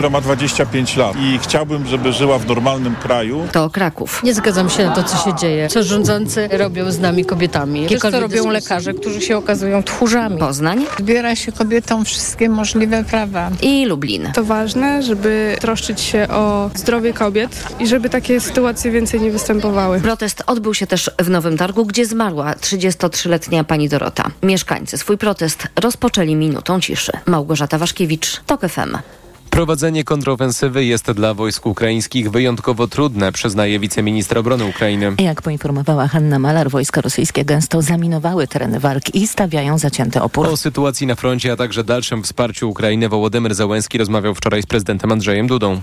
która ma 25 lat i chciałbym, żeby żyła w normalnym kraju. To Kraków. Nie zgadzam się na to, co się dzieje. Co rządzący robią z nami kobietami. Wiesz, co robią lekarze, którzy się okazują tchórzami. Poznań Zbiera się kobietom wszystkie możliwe prawa. i Lublin. To ważne, żeby troszczyć się o zdrowie kobiet i żeby takie sytuacje więcej nie występowały. Protest odbył się też w Nowym Targu, gdzie zmarła 33-letnia pani Dorota. Mieszkańcy swój protest rozpoczęli minutą ciszy. Małgorzata Waszkiewicz, TOK FM. Prowadzenie kontrofensywy jest dla wojsk ukraińskich wyjątkowo trudne, przyznaje wiceminister obrony Ukrainy. Jak poinformowała Hanna Malar, wojska rosyjskie gęsto zaminowały tereny walk i stawiają zacięty opór. O sytuacji na froncie, a także dalszym wsparciu Ukrainy Wołodymyr Załęski rozmawiał wczoraj z prezydentem Andrzejem Dudą.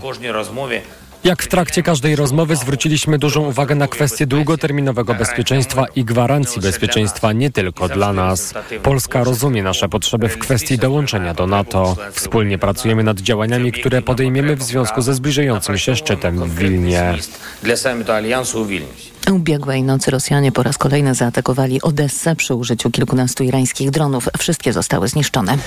Jak w trakcie każdej rozmowy zwróciliśmy dużą uwagę na kwestię długoterminowego bezpieczeństwa i gwarancji bezpieczeństwa nie tylko dla nas. Polska rozumie nasze potrzeby w kwestii dołączenia do NATO. Wspólnie pracujemy nad działaniami, które podejmiemy w związku ze zbliżającym się szczytem w Wilnie. Ubiegłej nocy Rosjanie po raz kolejny zaatakowali Odessę przy użyciu kilkunastu irańskich dronów. Wszystkie zostały zniszczone.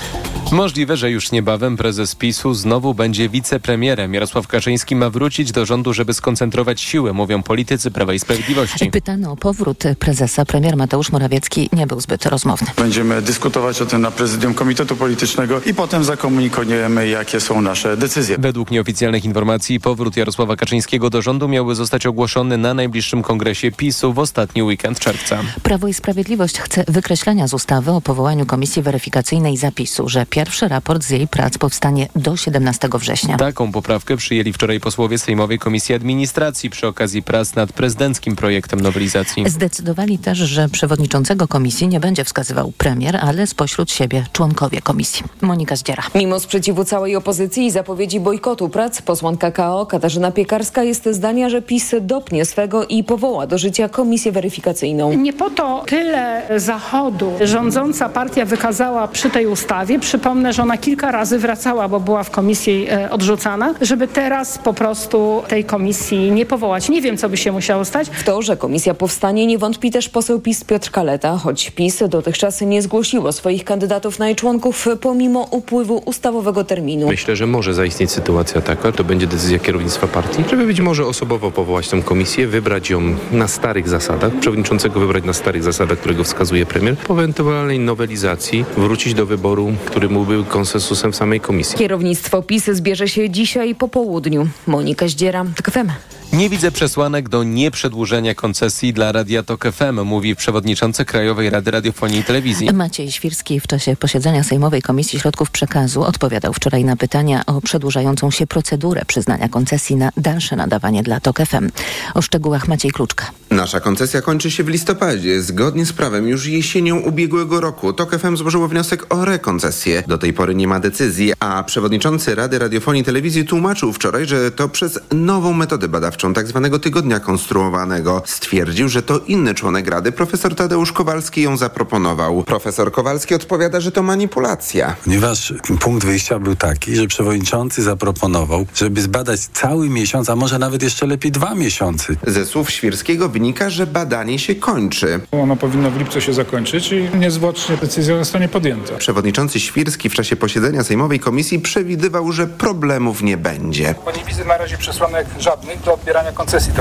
Możliwe, że już niebawem prezes PiSu znowu będzie wicepremierem. Jarosław Kaczyński ma wrócić do rządu, żeby skoncentrować siły, mówią politycy Prawa i Sprawiedliwości. Pytany o powrót prezesa, premier Mateusz Morawiecki nie był zbyt rozmowny. Będziemy dyskutować o tym na prezydium Komitetu Politycznego i potem zakomunikujemy, jakie są nasze decyzje. Według nieoficjalnych informacji powrót Jarosława Kaczyńskiego do rządu miałby zostać ogłoszony na najbliższym kongresie PiSu w ostatni weekend czerwca. Prawo i Sprawiedliwość chce wykreślenia z ustawy o powołaniu komisji weryfikacyjnej zapisu, że pierwszy raport z jej prac powstanie do 17 września. Taką poprawkę przyjęli wczoraj posłowie Sejmowej Komisji Administracji przy okazji prac nad prezydenckim projektem nowelizacji. Zdecydowali też, że przewodniczącego komisji nie będzie wskazywał premier, ale spośród siebie członkowie komisji. Monika Zdziera. Mimo sprzeciwu całej opozycji i zapowiedzi bojkotu prac, posłanka KO Katarzyna Piekarska jest zdania, że PiS dopnie swego i powoła do życia komisję weryfikacyjną. Nie po to tyle zachodu rządząca partia wykazała przy tej ustawie. Przypomnę, że ona kilka razy wracała, bo była w komisji e, odrzucana, żeby teraz po prostu tej komisji nie powołać. Nie wiem, co by się musiało stać. W to, że komisja powstanie nie wątpi też poseł PiS Piotr Kaleta, choć PiS dotychczas nie zgłosiło swoich kandydatów na jej członków pomimo upływu ustawowego terminu. Myślę, że może zaistnieć sytuacja taka, to będzie decyzja kierownictwa partii, żeby być może osobowo powołać tę komisję, wybrać ją na starych zasadach, przewodniczącego wybrać na starych zasadach, którego wskazuje premier, po ewentualnej nowelizacji wrócić do wyboru, który byłby konsensusem w samej komisji. Kierownictwo PiS zbierze się dzisiaj po południu. Monika Zdziera, TOK FM. Nie widzę przesłanek do nieprzedłużenia koncesji dla Radia Tok FM, mówi przewodniczący Krajowej Rady Radiofonii i Telewizji. Maciej Świrski w czasie posiedzenia Sejmowej Komisji Środków Przekazu odpowiadał wczoraj na pytania o przedłużającą się procedurę przyznania koncesji na dalsze nadawanie dla TOK FM. O szczegółach Maciej Kluczka. Nasza koncesja kończy się w listopadzie. Zgodnie z prawem już jesienią ubiegłego roku TOK FM złożyło wniosek o rekoncesję. Do tej pory nie ma decyzji, a przewodniczący Rady Radiofonii i Telewizji tłumaczył wczoraj, że to przez nową metodę badawczą, tak zwanego tygodnia konstruowanego. Stwierdził, że to inny członek Rady, profesor Tadeusz Kowalski ją zaproponował. Profesor Kowalski odpowiada, że to manipulacja. Ponieważ punkt wyjścia był taki, że przewodniczący zaproponował, żeby zbadać cały miesiąc, a może nawet jeszcze lepiej dwa miesiące. Ze słów Świrskiego wynika, że badanie się kończy. Ono powinno w lipcu się zakończyć i niezwłocznie decyzja zostanie podjęta. Przewodniczący Świrski w czasie posiedzenia Sejmowej Komisji przewidywał, że problemów nie będzie. Bo nie widzę na razie przesłanek żadnych do odbierania koncesji.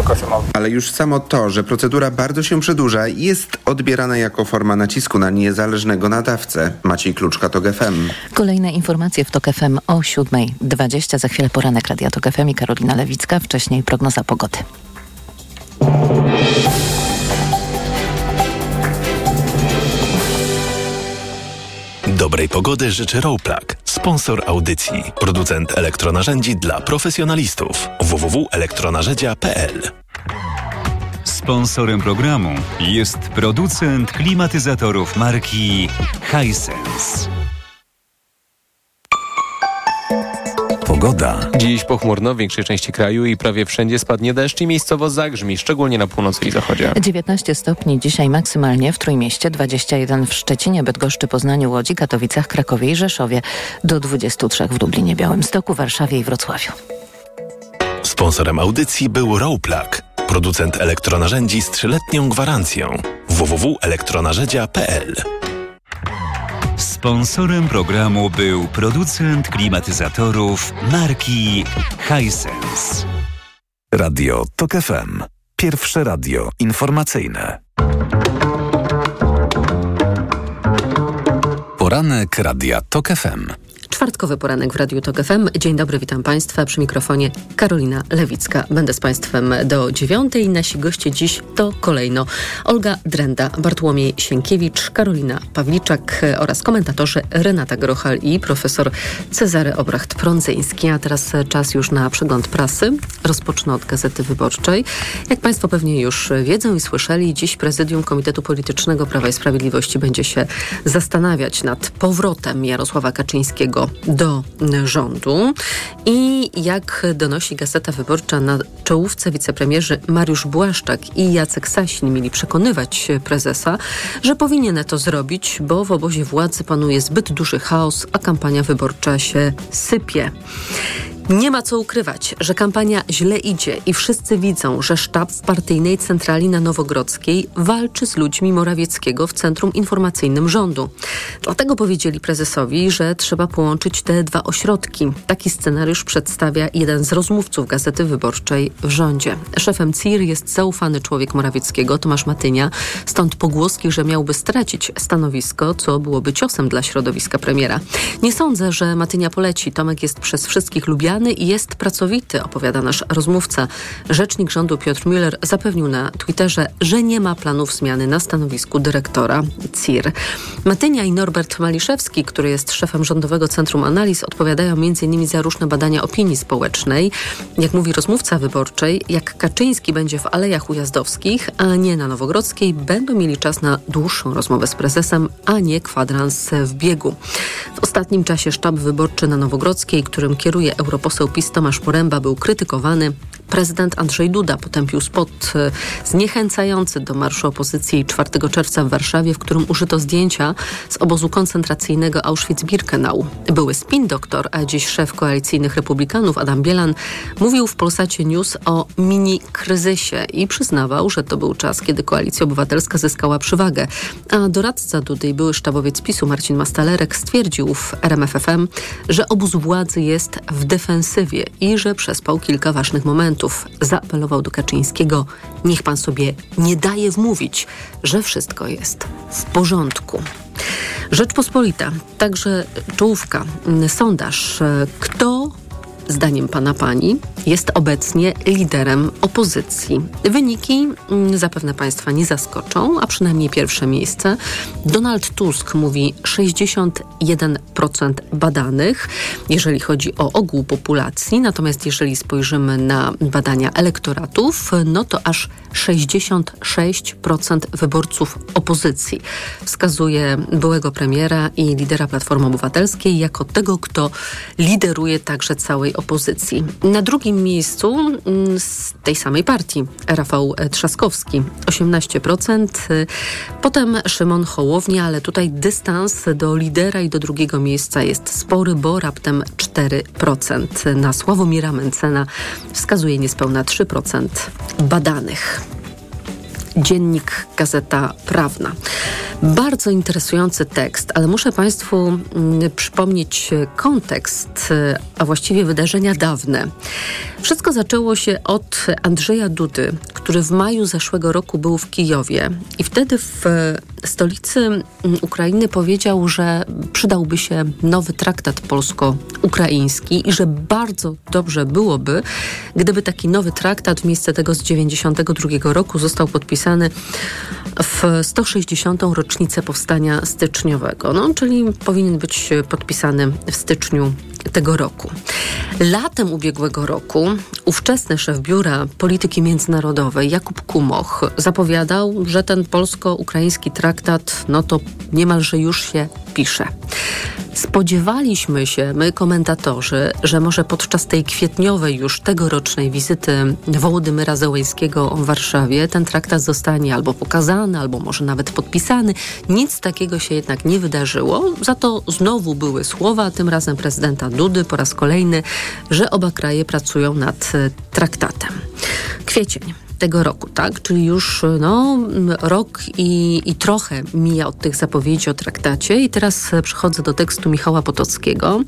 Ale już samo to, że procedura bardzo się przedłuża, jest odbierana jako forma nacisku na niezależnego nadawcę. Maciej Kluczka, to FM. Kolejne informacje w TOK FM o 7.20. Za chwilę poranek Radia TOK FM i Karolina Lewicka. Wcześniej prognoza pogody. Dobrej pogody życzy Rowplug, sponsor audycji, producent elektronarzędzi dla profesjonalistów www.elektronarzędzia.pl. Sponsorem programu jest producent klimatyzatorów marki Hisense. Pogoda. Dziś pochmurno w większej części kraju i prawie wszędzie spadnie deszcz i miejscowo zagrzmi, szczególnie na północy i zachodzie. 19 stopni dzisiaj maksymalnie w Trójmieście, 21 w Szczecinie, Bydgoszczy, Poznaniu, Łodzi, Katowicach, Krakowie i Rzeszowie, do 23 w Lublinie, Białymstoku, Warszawie i Wrocławiu. Sponsorem audycji był Rowplug, producent elektronarzędzi z trzyletnią gwarancją www.elektronarzędzia.pl. Sponsorem programu był producent klimatyzatorów marki Hisense. Radio TOK FM. Pierwsze radio informacyjne. Poranek Radia TOK FM. Czwartkowy poranek w Radiu Tok FM. Dzień dobry, witam Państwa. Przy mikrofonie Karolina Lewicka. Będę z Państwem do dziewiątej. Nasi goście dziś to kolejno Olga Drenda, Bartłomiej Sienkiewicz, Karolina Pawliczak oraz komentatorzy Renata Grochal i profesor Cezary Obracht-Prądzyński. A teraz czas już na przegląd prasy. Rozpocznę od Gazety Wyborczej. Jak Państwo pewnie już wiedzą i słyszeli, dziś prezydium Komitetu Politycznego Prawa i Sprawiedliwości będzie się zastanawiać nad powrotem Jarosława Kaczyńskiego do rządu. I jak donosi Gazeta Wyborcza, na czołówce wicepremierzy Mariusz Błaszczak i Jacek Sasin mieli przekonywać prezesa, że powinien to zrobić, bo w obozie władzy panuje zbyt duży chaos, a kampania wyborcza się sypie. Nie ma co ukrywać, że kampania źle idzie i wszyscy widzą, że sztab w partyjnej centrali na Nowogrodzkiej walczy z ludźmi Morawieckiego w centrum informacyjnym rządu. Dlatego powiedzieli prezesowi, że trzeba połączyć te dwa ośrodki. Taki scenariusz przedstawia jeden z rozmówców Gazety Wyborczej w rządzie. Szefem CIR jest zaufany człowiek Morawieckiego, Tomasz Matynia, stąd pogłoski, że miałby stracić stanowisko, co byłoby ciosem dla środowiska premiera. Nie sądzę, że Matynia poleci. Tomek jest przez wszystkich lubiany i jest pracowity, opowiada nasz rozmówca. Rzecznik rządu Piotr Müller zapewnił na Twitterze, że nie ma planów zmiany na stanowisku dyrektora CIR. Matynia i Norbert Maliszewski, który jest szefem Rządowego Centrum Analiz, odpowiadają m.in. za różne badania opinii społecznej. Jak mówi rozmówca wyborczej, jak Kaczyński będzie w Alejach Ujazdowskich, a nie na Nowogrodzkiej, będą mieli czas na dłuższą rozmowę z prezesem, a nie kwadrans w biegu. W ostatnim czasie sztab wyborczy na Nowogrodzkiej, którym kieruje Europoseł poseł PiS Tomasz Poręba był krytykowany. Prezydent Andrzej Duda potępił spot e, zniechęcający do marszu opozycji 4 czerwca w Warszawie, w którym użyto zdjęcia z obozu koncentracyjnego Auschwitz-Birkenau. Były spin doktor, a dziś szef koalicyjnych republikanów Adam Bielan mówił w Polsacie News o mini-kryzysie i przyznawał, że to był czas, kiedy Koalicja Obywatelska zyskała przywagę. A doradca Dudy i były sztabowiec PiSu Marcin Mastalerek stwierdził w RMFFM, że obóz władzy jest w defensywie i że przespał kilka ważnych momentów. Zaapelował do Kaczyńskiego, niech pan sobie nie daje wmówić, że wszystko jest w porządku. Rzeczpospolita, także czołówka, sondaż. Kto zdaniem pana pani, jest obecnie liderem opozycji. Wyniki mm, zapewne państwa nie zaskoczą, a przynajmniej pierwsze miejsce. Donald Tusk mówi 61% badanych, jeżeli chodzi o ogół populacji, natomiast jeżeli spojrzymy na badania elektoratów, no to aż 66% wyborców opozycji wskazuje byłego premiera i lidera Platformy Obywatelskiej jako tego, kto lideruje także całej opozycji. Na drugim miejscu mm, z tej samej partii Rafał Trzaskowski 18%, potem Szymon Hołownia, ale tutaj dystans do lidera i do drugiego miejsca jest spory, bo raptem 4%. Na Sławomira Mencena wskazuje niespełna 3% badanych. Dziennik Gazeta Prawna. Bardzo interesujący tekst, ale muszę Państwu mm, przypomnieć kontekst, a właściwie wydarzenia dawne. Wszystko zaczęło się od Andrzeja Dudy, który w maju zeszłego roku był w Kijowie i wtedy w stolicy mm, Ukrainy powiedział, że przydałby się nowy traktat polsko-ukraiński i że bardzo dobrze byłoby, gdyby taki nowy traktat w miejsce tego z 92 roku został podpisany w 160. rocznicę powstania styczniowego, no, czyli powinien być podpisany w styczniu tego roku. Latem ubiegłego roku ówczesny szef Biura Polityki Międzynarodowej Jakub Kumoch zapowiadał, że ten polsko-ukraiński traktat no to niemalże już się pisze. Spodziewaliśmy się, my komentatorzy, że może podczas tej kwietniowej już tegorocznej wizyty Wołodymyra Zełęńskiego w Warszawie ten traktat zostanie albo pokazany, albo może nawet podpisany. Nic takiego się jednak nie wydarzyło. Za to znowu były słowa, tym razem prezydenta Dudy po raz kolejny, że oba kraje pracują nad traktatem. Kwiecień. Tego roku, tak? Czyli już no, rok i, i trochę mija od tych zapowiedzi o traktacie. I teraz przechodzę do tekstu Michała Potockiego,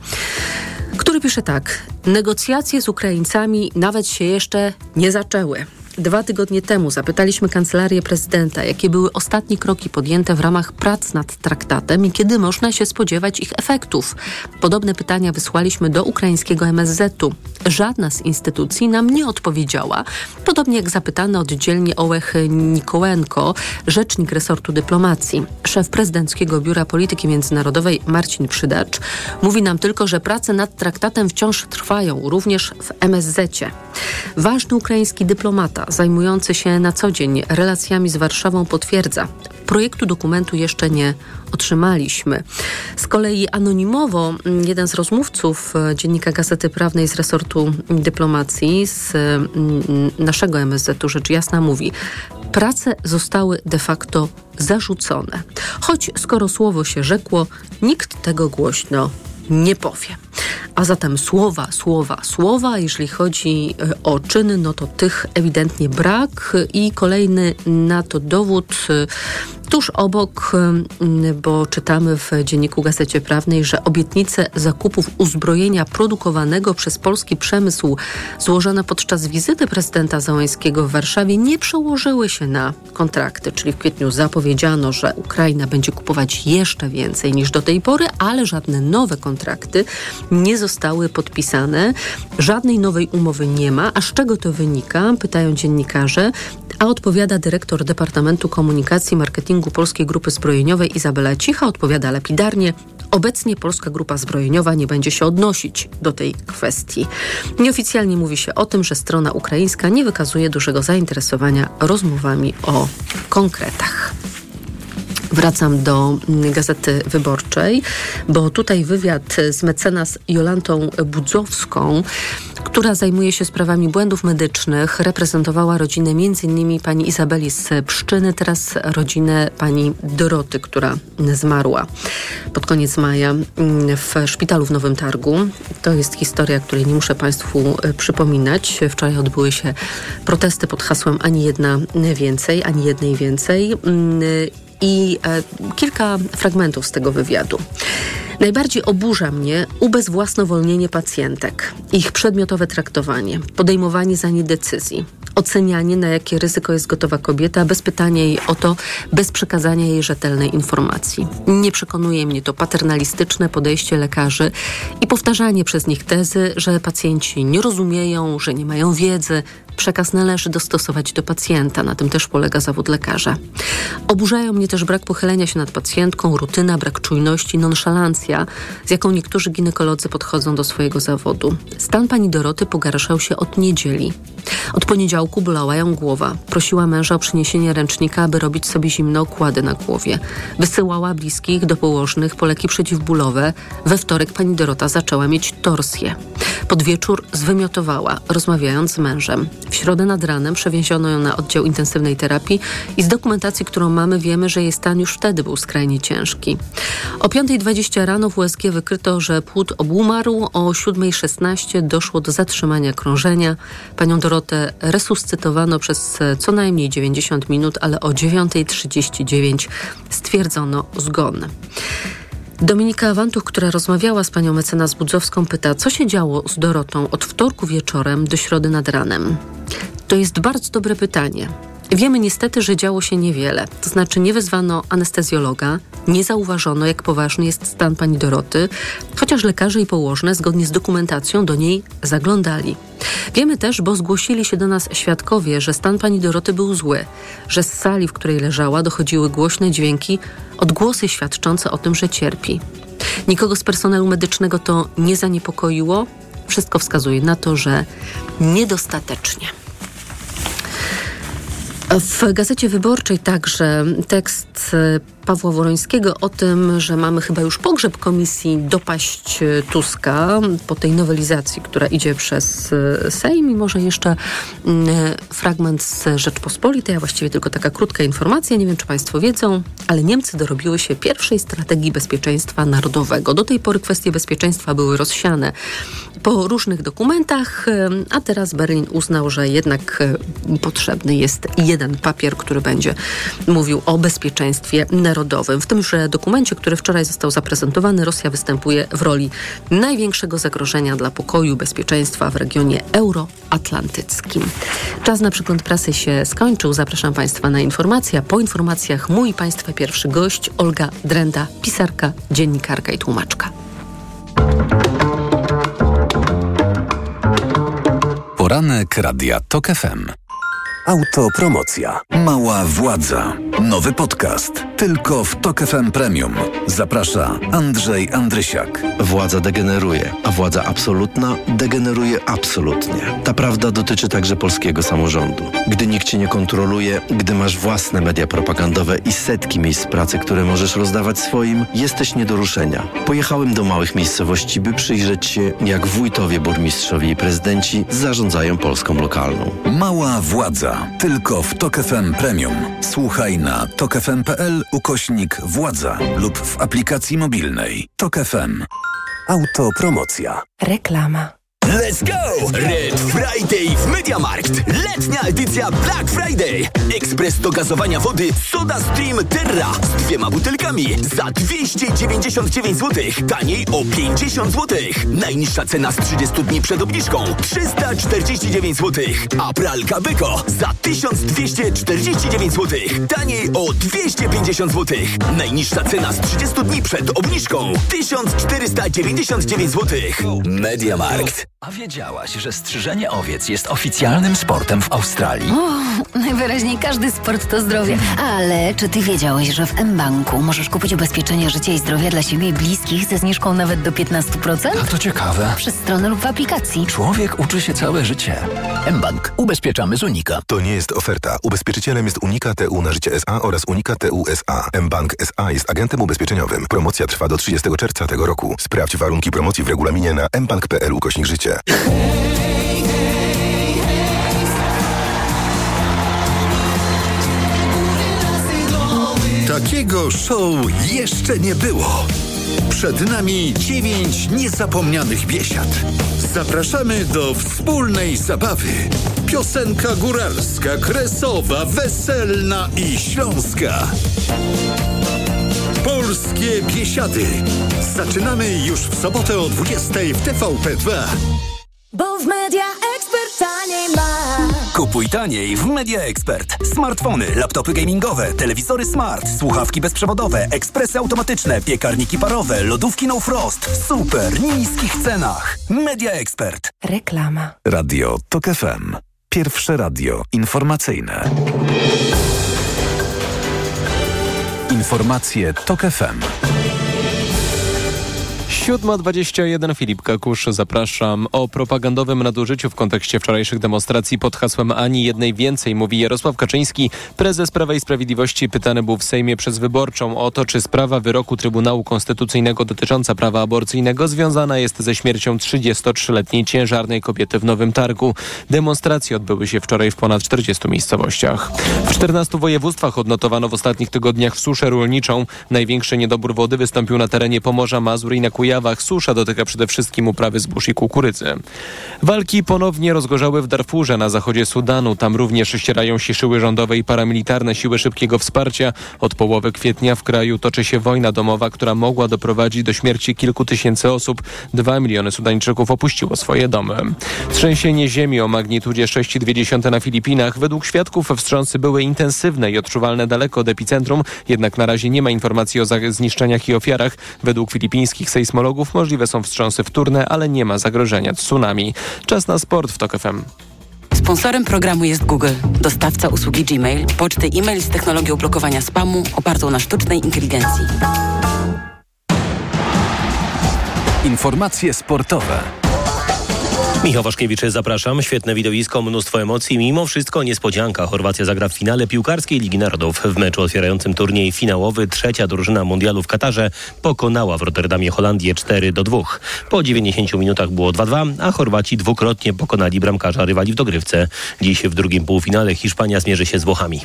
który pisze tak. Negocjacje z Ukraińcami nawet się jeszcze nie zaczęły. Dwa tygodnie temu zapytaliśmy kancelarię prezydenta, jakie były ostatnie kroki podjęte w ramach prac nad traktatem i kiedy można się spodziewać ich efektów. Podobne pytania wysłaliśmy do ukraińskiego MSZ-u. Żadna z instytucji nam nie odpowiedziała. Podobnie jak zapytany oddzielnie Ołech Nikołenko, rzecznik resortu dyplomacji. Szef prezydenckiego Biura Polityki Międzynarodowej Marcin Przydacz mówi nam tylko, że prace nad traktatem wciąż trwają, również w MSZ-cie. Ważny ukraiński dyplomata zajmujący się na co dzień relacjami z Warszawą potwierdza, projektu dokumentu jeszcze nie otrzymaliśmy. Z kolei anonimowo jeden z rozmówców e, dziennika Gazety Prawnej z resortu dyplomacji z naszego MSZ-u rzecz jasna mówi, prace zostały de facto zarzucone. Choć skoro słowo się rzekło, nikt tego głośno nie powie. A zatem słowa, słowa, słowa, jeżeli chodzi e, o czyny, no to tych ewidentnie brak. I kolejny na to dowód e, Tuż obok, bo czytamy w dzienniku Gazecie Prawnej, że obietnice zakupów uzbrojenia produkowanego przez polski przemysł złożone podczas wizyty prezydenta Załęskiego w Warszawie nie przełożyły się na kontrakty, czyli w kwietniu zapowiedziano, że Ukraina będzie kupować jeszcze więcej niż do tej pory, ale żadne nowe kontrakty nie zostały podpisane. Żadnej nowej umowy nie ma. A z czego to wynika? Pytają dziennikarze, a odpowiada dyrektor Departamentu Komunikacji Marketingu Polskiej Grupy Zbrojeniowej Izabela Cicha odpowiada lapidarnie. Obecnie Polska Grupa Zbrojeniowa nie będzie się odnosić do tej kwestii. Nieoficjalnie mówi się o tym, że strona ukraińska nie wykazuje dużego zainteresowania rozmowami o konkretach. Wracam do mm, Gazety Wyborczej, bo tutaj wywiad z mecenas Jolantą Budzowską, która zajmuje się sprawami błędów medycznych, reprezentowała rodzinę m.in. pani Izabeli z Pszczyny, teraz rodzinę pani Doroty, która zmarła pod koniec maja mm, w szpitalu w Nowym Targu. To jest historia, której nie muszę Państwu e, przypominać. Wczoraj odbyły się protesty pod hasłem ani jedna więcej, ani jednej więcej mm, i e, kilka fragmentów z tego wywiadu. Najbardziej oburza mnie ubezwłasnowolnienie pacjentek, ich przedmiotowe traktowanie, podejmowanie za nie decyzji, ocenianie, na jakie ryzyko jest gotowa kobieta, bez pytania jej o to, bez przekazania jej rzetelnej informacji. Nie przekonuje mnie to paternalistyczne podejście lekarzy i powtarzanie przez nich tezy, że pacjenci nie rozumieją, że nie mają wiedzy, Przekaz należy dostosować do pacjenta, na tym też polega zawód lekarza. Oburzają mnie też brak pochylenia się nad pacjentką, rutyna, brak czujności, nonszalancja, z jaką niektórzy ginekolodzy podchodzą do swojego zawodu. Stan pani Doroty pogarszał się od niedzieli. Od poniedziałku bolała ją głowa. Prosiła męża o przyniesienie ręcznika, aby robić sobie zimne okłady na głowie. Wysyłała bliskich do położnych po leki przeciwbólowe. We wtorek pani Dorota zaczęła mieć torsję. Pod wieczór zwymiotowała, rozmawiając z mężem. W środę nad ranem przewieziono ją na oddział intensywnej terapii i z dokumentacji, którą mamy, wiemy, że jej stan już wtedy był skrajnie ciężki. O 5.20 rano w USG wykryto, że płód obumarł. O 7.16 doszło do zatrzymania krążenia. Panią Dorotę resuscytowano przez co najmniej 90 minut, ale o 9.39 stwierdzono zgon. Dominika Awantuch, która rozmawiała z panią mecenas Budzowską, pyta, co się działo z Dorotą od wtorku wieczorem do środy nad ranem. To jest bardzo dobre pytanie. Wiemy niestety, że działo się niewiele. To znaczy nie wezwano anestezjologa, nie zauważono, jak poważny jest stan pani Doroty, chociaż lekarze i położne zgodnie z dokumentacją do niej zaglądali. Wiemy też, bo zgłosili się do nas świadkowie, że stan pani Doroty był zły, że z sali, w której leżała, dochodziły głośne dźwięki, odgłosy świadczące o tym, że cierpi. Nikogo z personelu medycznego to nie zaniepokoiło. Wszystko wskazuje na to, że niedostatecznie. W Gazecie Wyborczej także tekst Pawła Worońskiego o tym, że mamy chyba już pogrzeb komisji dopaść Tuska po tej nowelizacji, która idzie przez Sejm i może jeszcze mm, fragment z Rzeczpospolitej, a właściwie tylko taka krótka informacja, nie wiem czy Państwo wiedzą, ale Niemcy dorobiły się pierwszej strategii bezpieczeństwa narodowego. Do tej pory kwestie bezpieczeństwa były rozsiane po różnych dokumentach, a teraz Berlin uznał, że jednak potrzebny jest jeden papier, który będzie mówił o bezpieczeństwie narodowym. W tymże dokumencie, który wczoraj został zaprezentowany, Rosja występuje w roli największego zagrożenia dla pokoju i bezpieczeństwa w regionie euroatlantyckim. Czas na przegląd prasy się skończył. Zapraszam Państwa na informacje. Po informacjach mój Państwa pierwszy gość Olga Drenda, pisarka, dziennikarka i tłumaczka. Poranek Radia TOK FM. Autopromocja. Mała władza. Nowy podcast. Tylko w TOK FM Premium. Zaprasza Andrzej Andrysiak. Władza degeneruje, a władza absolutna degeneruje absolutnie. Ta prawda dotyczy także polskiego samorządu. Gdy nikt cię nie kontroluje, gdy masz własne media propagandowe i setki miejsc pracy, które możesz rozdawać swoim, jesteś nie do ruszenia. Pojechałem do małych miejscowości, by przyjrzeć się, jak wójtowie, burmistrzowie i prezydenci zarządzają Polską lokalną. Mała władza. Tylko w TOK FM Premium. Słuchaj na tokefm.pl ukośnik władza lub w aplikacji mobilnej. TOK FM. Autopromocja. Reklama. Let's go! Red Friday w Mediamarkt. Letnia edycja Black Friday. Ekspres do gazowania wody Soda Stream Terra z dwiema butelkami za 299 zł. Taniej o 50 zł. Najniższa cena z 30 dni przed obniżką 349 zł. A pralka Beko za 1249 zł. Taniej o 250 zł. Najniższa cena z 30 dni przed obniżką 1499 zł. Mediamarkt. A wiedziałaś, że strzyżenie owiec jest oficjalnym sportem w Australii? O, najwyraźniej każdy sport to zdrowie. Ale czy ty wiedziałeś, że w mBanku możesz kupić ubezpieczenie życia i zdrowia dla siebie i bliskich ze zniżką nawet do 15%? A to ciekawe. Przez stronę lub w aplikacji. Człowiek uczy się całe życie. mBank. Ubezpieczamy z Unika. To nie jest oferta. Ubezpieczycielem jest Unika TU na życie SA oraz Unika TU SA. mBank SA jest agentem ubezpieczeniowym. Promocja trwa do 30 czerwca tego roku. Sprawdź warunki promocji w regulaminie na mbank.pl ukośnik życie. Takiego show jeszcze nie było. Przed nami dziewięć niezapomnianych biesiad. Zapraszamy do wspólnej zabawy. Piosenka góralska, kresowa, weselna i śląska. Polskie biesiady. Zaczynamy już w sobotę o 20 w TVP2. Bo w Media Expert taniej ma. Kupuj taniej w Media Expert. Smartfony, laptopy gamingowe, telewizory smart, słuchawki bezprzewodowe, ekspresy automatyczne, piekarniki parowe, lodówki no frost w super niskich cenach. Media Expert. Reklama. Radio TOK FM. Pierwsze radio informacyjne. Informacje TOK FM. 7.21 Filip Kakusz, zapraszam. O propagandowym nadużyciu w kontekście wczorajszych demonstracji pod hasłem Ani jednej więcej mówi Jarosław Kaczyński. Prezes Prawa i Sprawiedliwości pytany był w Sejmie przez Wyborczą o to, czy sprawa wyroku Trybunału Konstytucyjnego dotycząca prawa aborcyjnego związana jest ze śmiercią 33-letniej ciężarnej kobiety w Nowym Targu. Demonstracje odbyły się wczoraj w ponad 40 miejscowościach. W 14 województwach odnotowano w ostatnich tygodniach suszę rolniczą. Największy niedobór wody wystąpił na terenie Pomorza, Mazur i na Kujawach. Susza dotyka przede wszystkim uprawy zbóż i kukurydzy. Walki ponownie rozgorzały w Darfurze na zachodzie Sudanu. Tam również ścierają się siły rządowe i paramilitarne siły szybkiego wsparcia. Od połowy kwietnia w kraju toczy się wojna domowa, która mogła doprowadzić do śmierci kilku tysięcy osób. Dwa miliony Sudańczyków opuściło swoje domy. Trzęsienie ziemi o magnitudzie 6,2 na Filipinach. Według świadków wstrząsy były intensywne i odczuwalne daleko od epicentrum, jednak na razie nie ma informacji o zniszczeniach i ofiarach. Według filipińskich sejsmologów możliwe są wstrząsy wtórne, ale nie ma zagrożenia tsunami. Czas na sport w TOK FM. Sponsorem programu jest Google, dostawca usługi Gmail, poczty e-mail z technologią blokowania spamu opartą na sztucznej inteligencji. Informacje sportowe. Michał Waszkiewicz, zapraszam. Świetne widowisko, mnóstwo emocji. Mimo wszystko niespodzianka. Chorwacja zagra w finale piłkarskiej Ligi Narodów. W meczu otwierającym turniej finałowy trzecia drużyna mundialu w Katarze pokonała w Rotterdamie Holandię 4 do 2. Po 90 minutach było 2-2, a Chorwaci dwukrotnie pokonali bramkarza rywali w dogrywce. Dziś w drugim półfinale Hiszpania zmierzy się z Włochami.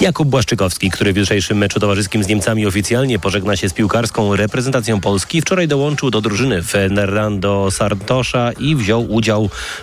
Jakub Błaszczykowski, który w jutrzejszym meczu towarzyskim z Niemcami oficjalnie pożegna się z piłkarską reprezentacją Polski, wczoraj dołączył do drużyny Fernando Sartosza i wziął udział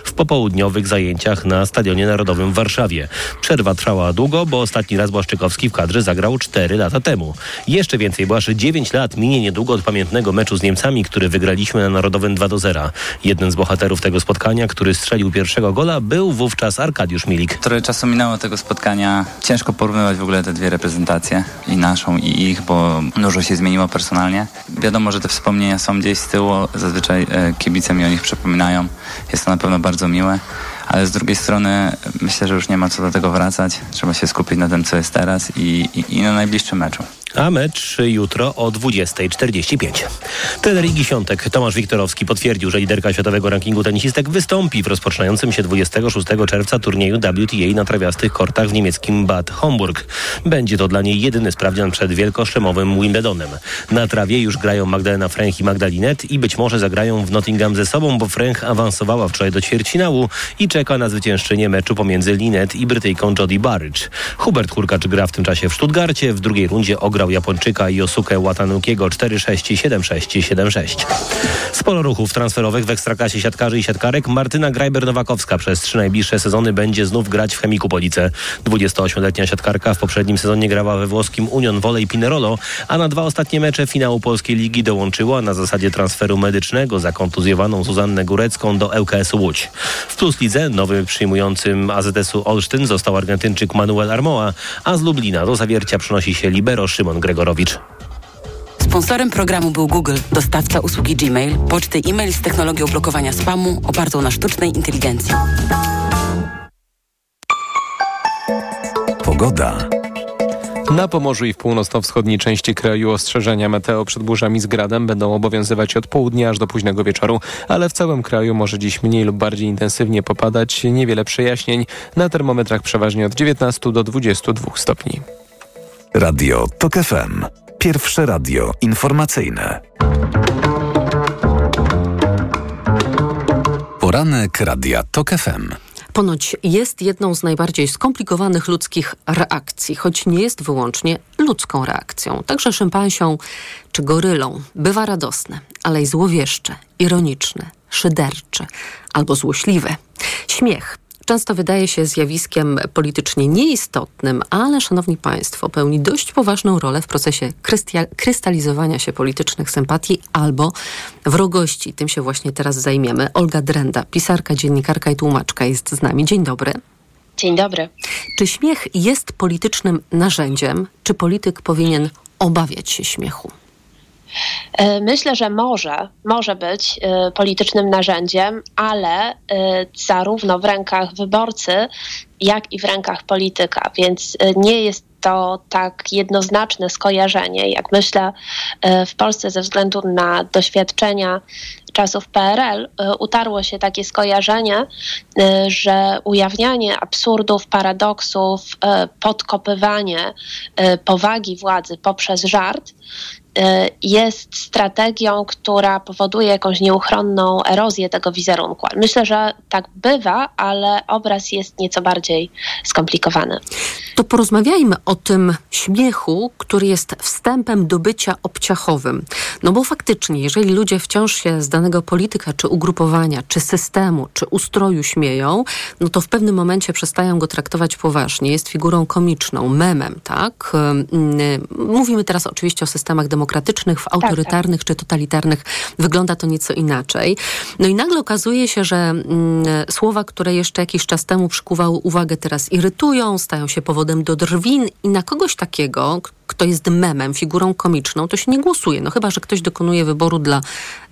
w popołudniowych zajęciach na Stadionie Narodowym w Warszawie. Przerwa trwała długo, bo ostatni raz Błaszczykowski w kadrze zagrał 4 lata temu. Jeszcze więcej, bo aż 9 lat minie niedługo od pamiętnego meczu z Niemcami, który wygraliśmy na Narodowym 2 do 0. Jeden z bohaterów tego spotkania, który strzelił pierwszego gola, był wówczas Arkadiusz Milik. Trochę czasu minęło tego spotkania. Ciężko porównywać w ogóle te dwie reprezentacje, i naszą, i ich, bo dużo się zmieniło personalnie. Wiadomo, że te wspomnienia są gdzieś z tyłu, zazwyczaj e, kibice mi o nich przypominają. Jest to na pewno bardzo miłe, ale z drugiej strony myślę, że już nie ma co do tego wracać. Trzeba się skupić na tym, co jest teraz i, i, i na najbliższym meczu. A mecz jutro o 20.45. Trener Igi Świątek Tomasz Wiktorowski potwierdził, że liderka światowego rankingu tenisistek wystąpi w rozpoczynającym się 26 czerwca turnieju WTA na trawiastych kortach w niemieckim Bad Homburg. Będzie to dla niej jedyny sprawdzian przed wielkoszczemowym Wimbledonem. Na trawie już grają Magdalena Fręch i Magdalinet i być może zagrają w Nottingham ze sobą, bo Fręch awansowała wczoraj do ćwierćfinału i czeka na zwyciężczynię meczu pomiędzy Linet i Brytyjką Jodie Barrage. Hubert Hurkacz gra w tym czasie w Stuttgarcie, w drugiej rundzie ograł Japończyka Yosuke Watanukiego 4-6, 7-6, 7-6. Sporo ruchów transferowych w ekstraklasie siatkarzy i siatkarek. Martyna Grajber-Nowakowska przez trzy najbliższe sezony będzie znów grać w Chemiku Police. 28-letnia siatkarka w poprzednim sezonie grała we włoskim Union Volley Pinerolo, a na dwa ostatnie mecze finału Polskiej Ligi dołączyła na zasadzie transferu medycznego zakontuzjowaną Zuzannę Górecką do ŁKS Łódź. W Plus Lidze nowy przyjmującym AZS-u Olsztyn został Argentyńczyk Manuel Armoa, a z Lublina do zawiercia przynosi się libero Szymon Gregorowicz. Sponsorem programu był Google, dostawca usługi Gmail, poczty e-mail z technologią blokowania spamu opartą na sztucznej inteligencji. Pogoda. Na Pomorzu i w północno-wschodniej części kraju ostrzeżenia meteo przed burzami z gradem będą obowiązywać od południa aż do późnego wieczoru, ale w całym kraju może dziś mniej lub bardziej intensywnie popadać. Niewiele przejaśnień. Na termometrach przeważnie od 19 do 22 stopni. Radio TOK FM. Pierwsze radio informacyjne. Poranek Radia TOK FM. Ponoć jest jedną z najbardziej skomplikowanych ludzkich reakcji, choć nie jest wyłącznie ludzką reakcją. Także szympansią czy gorylą bywa radosne, ale i złowieszcze, ironiczne, szydercze albo złośliwe. Śmiech często wydaje się zjawiskiem politycznie nieistotnym, ale, szanowni państwo, pełni dość poważną rolę w procesie krystalizowania się politycznych sympatii albo wrogości. Tym się właśnie teraz zajmiemy. Olga Drenda, pisarka, dziennikarka i tłumaczka jest z nami. Dzień dobry. Dzień dobry. Czy śmiech jest politycznym narzędziem? Czy polityk powinien obawiać się śmiechu? Myślę, że może, może być politycznym narzędziem, ale zarówno w rękach wyborcy, jak i w rękach polityka, więc nie jest to tak jednoznaczne skojarzenie, jak myślę w Polsce ze względu na doświadczenia czasów PRL utarło się takie skojarzenie, że ujawnianie absurdów, paradoksów, podkopywanie powagi władzy poprzez żart jest strategią, która powoduje jakąś nieuchronną erozję tego wizerunku. Myślę, że tak bywa, ale obraz jest nieco bardziej skomplikowany. To porozmawiajmy o tym śmiechu, który jest wstępem do bycia obciachowym. No bo faktycznie, jeżeli ludzie wciąż się z danego polityka, czy ugrupowania, czy systemu, czy ustroju śmieją, no to w pewnym momencie przestają go traktować poważnie. Jest figurą komiczną, memem, tak? Mówimy teraz oczywiście o systemach demokratycznych, w autorytarnych tak, tak. czy totalitarnych wygląda to nieco inaczej. No i nagle okazuje się, że mm, słowa, które jeszcze jakiś czas temu przykuwały uwagę, teraz irytują, stają się powodem do drwin i na kogoś takiego, kto jest memem, figurą komiczną, to się nie głosuje. No chyba, że ktoś dokonuje wyboru dla,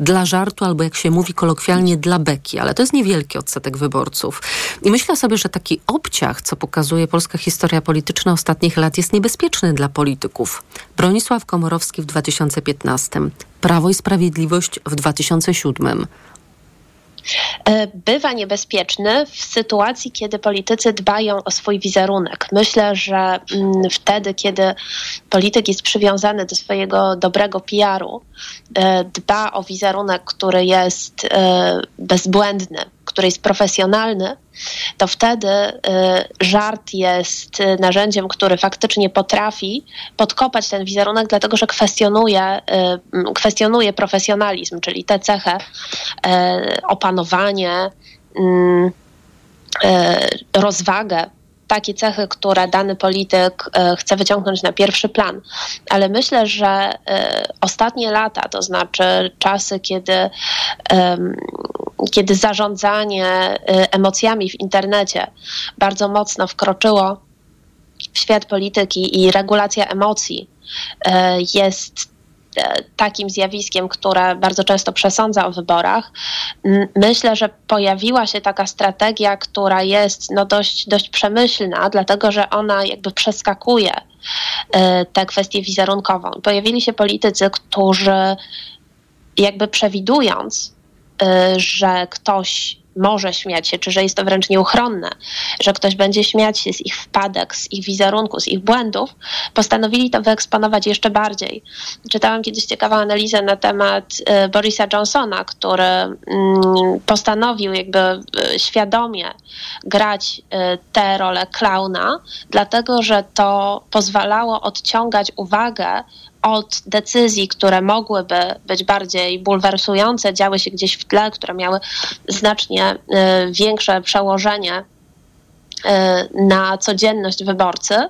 dla żartu albo jak się mówi kolokwialnie dla beki, ale to jest niewielki odsetek wyborców. I myślę sobie, że taki obciach, co pokazuje polska historia polityczna ostatnich lat, jest niebezpieczny dla polityków. Bronisław Komorowski w 2015, Prawo i Sprawiedliwość w 2007. E, bywa niebezpieczny w sytuacji, kiedy politycy dbają o swój wizerunek. Myślę, że mm, wtedy, kiedy polityk jest przywiązany do swojego dobrego PR-u, e, dba o wizerunek, który jest e, bezbłędny, który jest profesjonalny, to wtedy żart jest narzędziem, który faktycznie potrafi podkopać ten wizerunek, dlatego że kwestionuje, kwestionuje profesjonalizm, czyli tę cechę opanowanie, rozwagę takie cechy, które dany polityk chce wyciągnąć na pierwszy plan. Ale myślę, że ostatnie lata, to znaczy czasy, kiedy, kiedy zarządzanie emocjami w internecie bardzo mocno wkroczyło w świat polityki i regulacja emocji jest takim zjawiskiem, które bardzo często przesądza o wyborach. Myślę, że pojawiła się taka strategia, która jest no dość, dość przemyślna, dlatego że ona jakby przeskakuje tę kwestię wizerunkową. Pojawili się politycy, którzy jakby przewidując, że ktoś może śmiać się, czy że jest to wręcz nieuchronne, że ktoś będzie śmiać się z ich wpadek, z ich wizerunku, z ich błędów, postanowili to wyeksponować jeszcze bardziej. Czytałam kiedyś ciekawą analizę na temat y, Borisa Johnsona, który mm, postanowił jakby y, świadomie grać y, tę rolę klauna, dlatego że to pozwalało odciągać uwagę od decyzji, które mogłyby być bardziej bulwersujące, działy się gdzieś w tle, które miały znacznie y, większe przełożenie y, na codzienność wyborcy, y,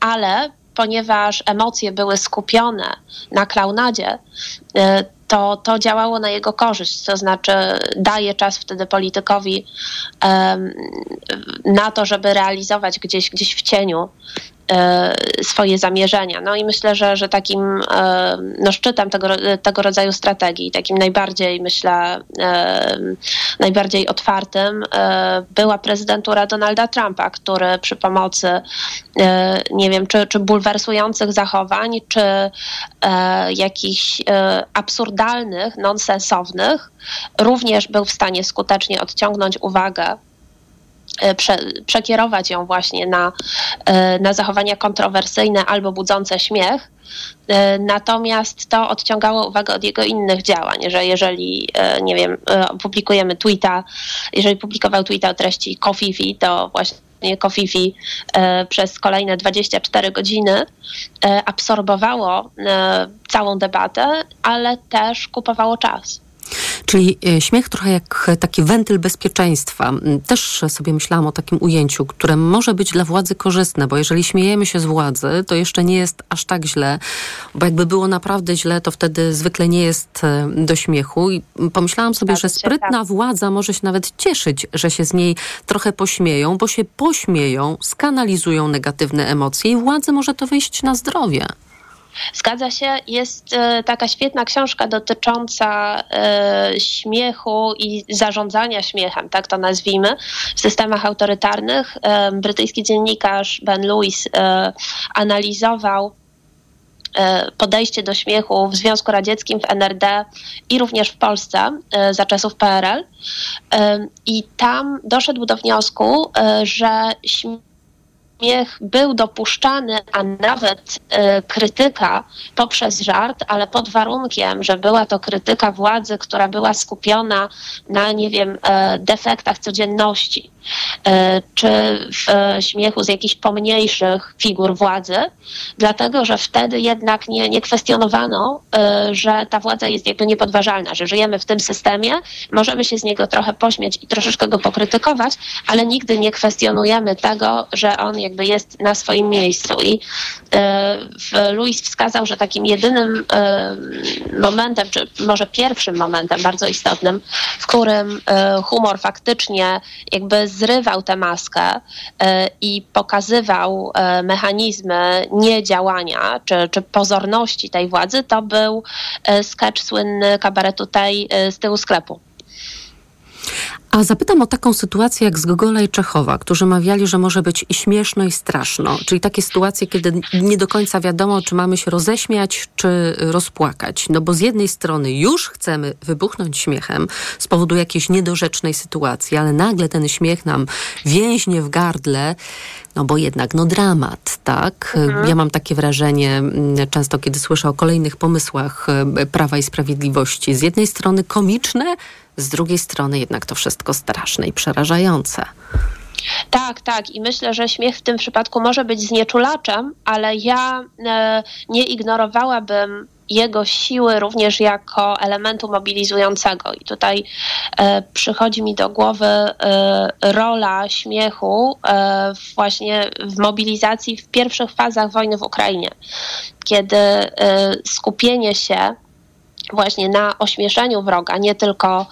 ale ponieważ emocje były skupione na klaunadzie, to, to działało na jego korzyść, to znaczy daje czas wtedy politykowi um, na to, żeby realizować gdzieś, gdzieś w cieniu swoje zamierzenia. No i myślę, że, że takim e, no, szczytem tego, tego rodzaju strategii, takim najbardziej, myślę, e, najbardziej otwartym była prezydentura Donalda Trumpa, który przy pomocy nie wiem, czy, czy bulwersujących zachowań, czy jakichś absurdalnych, nonsensownych, również był w stanie skutecznie odciągnąć uwagę E, prze, przekierować ją właśnie na, e, na zachowania kontrowersyjne albo budzące śmiech. E, natomiast to odciągało uwagę od jego innych działań, że jeżeli, nie wiem, publikujemy tweeta, jeżeli publikował tweeta o treści Kofifi, to właśnie Kofifi przez kolejne 24 godziny absorbowało całą debatę, ale też kupowało czas. Czyli e, śmiech trochę jak taki wentyl bezpieczeństwa. Też sobie myślałam o takim ujęciu, które może być dla władzy korzystne, bo jeżeli śmiejemy się z władzy, to jeszcze nie jest aż tak źle, bo jakby było naprawdę źle, to wtedy zwykle nie jest e, do śmiechu. I pomyślałam sobie, że sprytna władza może się nawet cieszyć, że się z niej trochę pośmieją, bo się pośmieją, skanalizują negatywne emocje i władzy może to wyjść na zdrowie. Zgadza się, jest e, taka świetna książka dotycząca e, śmiechu i zarządzania śmiechem, tak to nazwijmy, w systemach autorytarnych. E, brytyjski dziennikarz Ben Lewis analizował podejście do śmiechu w Związku Radzieckim, w NRD i również w Polsce za czasów PRL. I tam doszedł do wniosku, że śmiech śmiech był dopuszczany, a nawet e, krytyka poprzez żart, ale pod warunkiem, że była to krytyka władzy, która była skupiona na, nie wiem, e, defektach codzienności, e, czy w śmiechu z jakichś pomniejszych figur władzy, dlatego że wtedy jednak nie, nie kwestionowano, że ta władza jest jakby niepodważalna, że żyjemy w tym systemie, możemy się z niego trochę pośmieć i troszeczkę go pokrytykować, ale nigdy nie kwestionujemy tego, że on jakby jest na swoim miejscu. I e, Louis wskazał, że takim jedynym e, momentem, czy może pierwszym momentem bardzo istotnym, w którym e, humor faktycznie jakby zrywał tę maskę i pokazywał mechanizmy niedziałania, czy, czy pozorności tej władzy, to był sketch słynny kabaretu tej z tyłu sklepu. A zapytam o taką sytuację jak z Gogola i Czechowa, którzy mawiali, że może być i śmieszno, i straszno. Czyli takie sytuacje, kiedy nie do końca wiadomo, czy mamy się roześmiać, czy rozpłakać. No bo z jednej strony już chcemy wybuchnąć śmiechem z powodu jakiejś niedorzecznej sytuacji, ale nagle ten śmiech nam więźnie w gardle, no bo jednak, no dramat, tak? Mhm. Ja mam takie wrażenie mm, często, kiedy słyszę o kolejnych pomysłach e, Prawa i Sprawiedliwości. Z jednej strony komiczne, z drugiej strony jednak to wszystko straszne i przerażające. Tak, tak. I myślę, że śmiech w tym przypadku może być znieczulaczem, ale ja e, nie ignorowałabym jego siły również jako elementu mobilizującego. I tutaj e, przychodzi mi do głowy e, rola śmiechu e, właśnie w mobilizacji w pierwszych fazach wojny w Ukrainie, kiedy e, skupienie się właśnie na ośmieszeniu wroga, nie tylko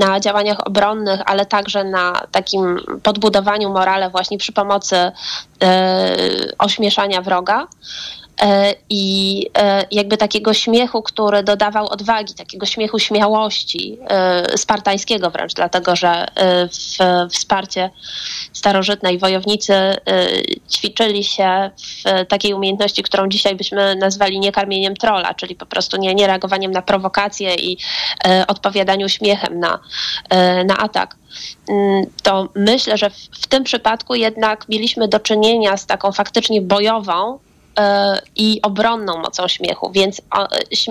na działaniach obronnych, ale także na takim podbudowaniu morale właśnie przy pomocy e, ośmieszania wroga. E, I e, jakby takiego śmiechu, który dodawał odwagi, takiego śmiechu śmiałości, e, spartańskiego wręcz, dlatego że w wsparcie starożytnej wojownicy ćwiczyli się w takiej umiejętności, którą dzisiaj byśmy nazwali niekarmieniem trola, czyli po prostu nie, nie reagowaniem na prowokacje i odpowiadaniu śmiechem na, na atak. Mm, To myślę, że w, w tym przypadku jednak mieliśmy do czynienia z taką faktycznie bojową i obronną mocą śmiechu, więc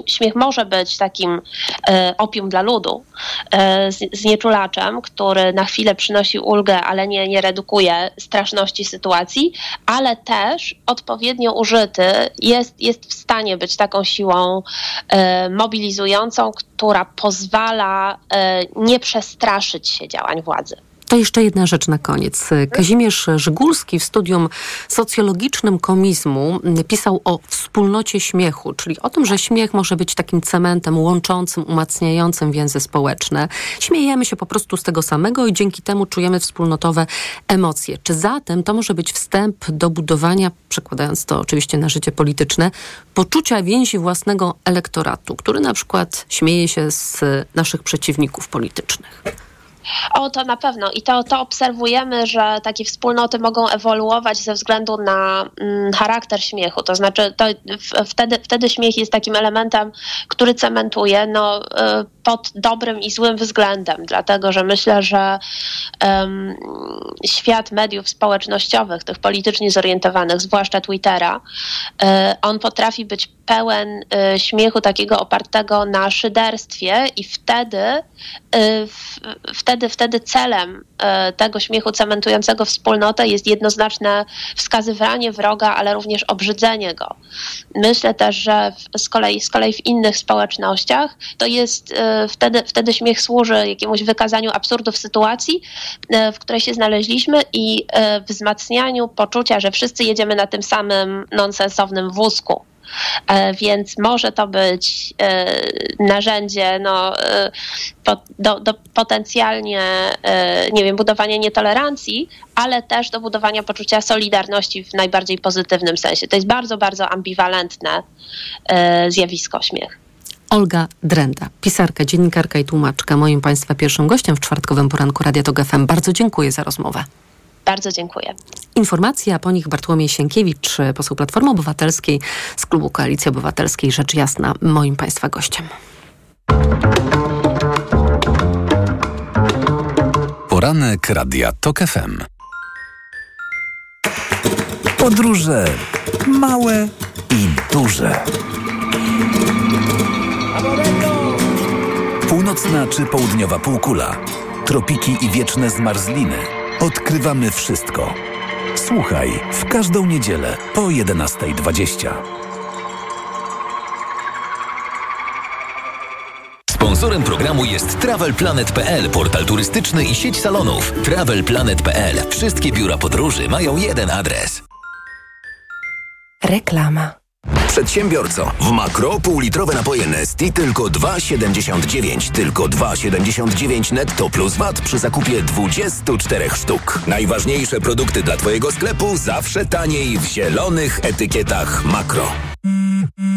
śmiech może być takim e, opium dla ludu, e, znieczulaczem, który na chwilę przynosi ulgę, ale nie, nie redukuje straszności sytuacji, ale też odpowiednio użyty jest, jest w stanie być taką siłą e, mobilizującą, która pozwala e, nie przestraszyć się działań władzy. To jeszcze jedna rzecz na koniec. Kazimierz Żygulski w studium socjologicznym komizmu pisał o wspólnocie śmiechu, czyli o tym, że śmiech może być takim cementem łączącym, umacniającym więzy społeczne. Śmiejemy się po prostu z tego samego i dzięki temu czujemy wspólnotowe emocje. Czy zatem to może być wstęp do budowania, przekładając to oczywiście na życie polityczne, poczucia więzi własnego elektoratu, który na przykład śmieje się z naszych przeciwników politycznych? O, to na pewno. I to, to obserwujemy, że takie wspólnoty mogą ewoluować ze względu na mm, charakter śmiechu. To znaczy, to w, wtedy, wtedy śmiech jest takim elementem, który cementuje no, y, pod dobrym i złym względem. Dlatego, że myślę, że em, świat mediów społecznościowych, tych politycznie zorientowanych, zwłaszcza Twittera, y, on potrafi być pełen y, śmiechu takiego opartego na szyderstwie i wtedy, y, w, wtedy, wtedy celem y, tego śmiechu cementującego wspólnotę jest jednoznaczne wskazywanie wroga, ale również obrzydzenie go. Myślę też, że z, kolei, z kolei w innych społecznościach to jest y, wtedy, wtedy śmiech służy jakiemuś wykazaniu absurdów sytuacji, y, w której się znaleźliśmy i wzmacnianiu poczucia, że wszyscy jedziemy na tym samym nonsensownym wózku. E, Więc może to być e, narzędzie no, e, do, do potencjalnie, nie wiem, budowania nietolerancji, ale też do budowania poczucia solidarności w najbardziej pozytywnym sensie. To jest bardzo, bardzo ambiwalentne zjawisko śmiech. Olga Drenda, pisarka, dziennikarka i tłumaczka, moim Państwa pierwszym gościem w czwartkowym poranku Radia Tok FM. Bardzo dziękuję za rozmowę. Bardzo dziękuję. Informacja, po nich Bartłomiej Sienkiewicz, poseł Platformy Obywatelskiej z klubu Koalicji Obywatelskiej Rzecz Jasna, moim Państwa gościem. Poranek Radia TOK FM. Podróże małe i duże. Północna czy południowa półkula. Tropiki i wieczne zmarzliny. Odkrywamy wszystko. Słuchaj w każdą niedzielę po 11.20. Sponsorem programu jest TravelPlanet.pl, portal turystyczny i sieć salonów. TravelPlanet.pl. Wszystkie biura podróży mają jeden adres. Reklama. Przedsiębiorco, w makro półlitrowe napoje Nesti tylko 2,79. Tylko 2,79 netto plus VAT przy zakupie 24 sztuk. Najważniejsze produkty dla Twojego sklepu zawsze taniej w zielonych etykietach makro. Cześć!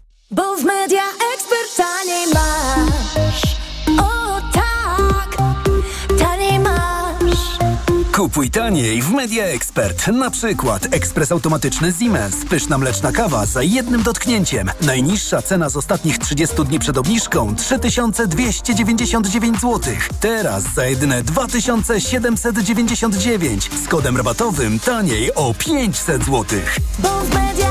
Bo w media ekspert taniej masz. O tak, taniej masz. Kupuj taniej w Media Expert. Na przykład ekspres automatyczny Siemens. Pyszna mleczna kawa za jednym dotknięciem. Najniższa cena z ostatnich 30 dni przed obniżką 3299 zł. Teraz za jedyne 2799 z kodem rabatowym taniej o 500 zł. Bo w media.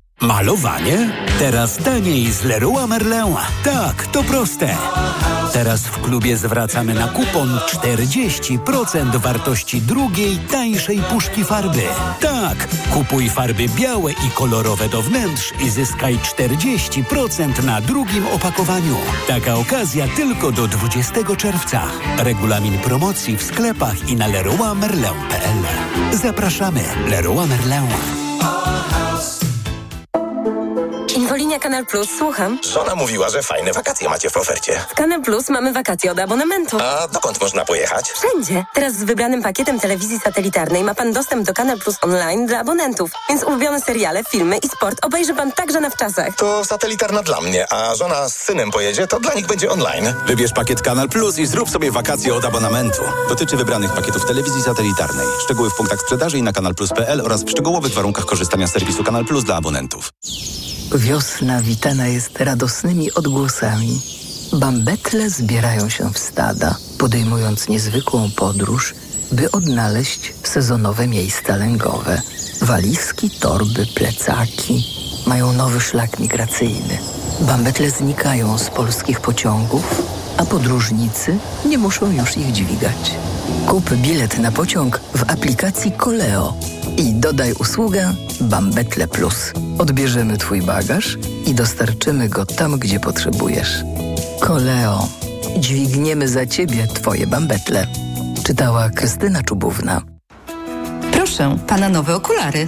Malowanie? Teraz taniej z Leroy Merlin. Tak, to proste. Teraz w klubie zwracamy na kupon 40% wartości drugiej, tańszej puszki farby. Tak, kupuj farby białe i kolorowe do wnętrz i zyskaj 40% na drugim opakowaniu. Taka okazja tylko do 20 czerwca. Regulamin promocji w sklepach i na leroymerlin.pl. Zapraszamy. Leroy Merlin. Infolinia Kanal Plus, słucham. Żona mówiła, że fajne wakacje macie w ofercie. W Kanal Plus mamy wakacje od abonamentu. A dokąd można pojechać? Wszędzie. Teraz z wybranym pakietem telewizji satelitarnej ma pan dostęp do Kanal Plus online dla abonentów. Więc ulubione seriale, filmy i sport obejrzy pan także na wczasach. To satelitarna dla mnie, a żona z synem pojedzie, to dla nich będzie online. Wybierz pakiet Kanal Plus i zrób sobie wakacje od abonamentu. Dotyczy wybranych pakietów telewizji satelitarnej. Szczegóły w punktach sprzedaży i na kanalplus.pl oraz w szczegółowych warunkach korzystania z serwisu Kanal Plus dla abonentów. Wiosna witana jest radosnymi odgłosami. Bambetle zbierają się w stada, podejmując niezwykłą podróż, by odnaleźć sezonowe miejsca lęgowe. Walizki, torby, plecaki mają nowy szlak migracyjny. Bambetle znikają z polskich pociągów, a podróżnicy nie muszą już ich dźwigać. Kup bilet na pociąg w aplikacji Koleo i dodaj usługę Bambetle Plus. Odbierzemy Twój bagaż i dostarczymy go tam, gdzie potrzebujesz. Koleo. Dźwigniemy za Ciebie Twoje bambetle. Czytała Krystyna Czubówna. Proszę, pana nowe okulary.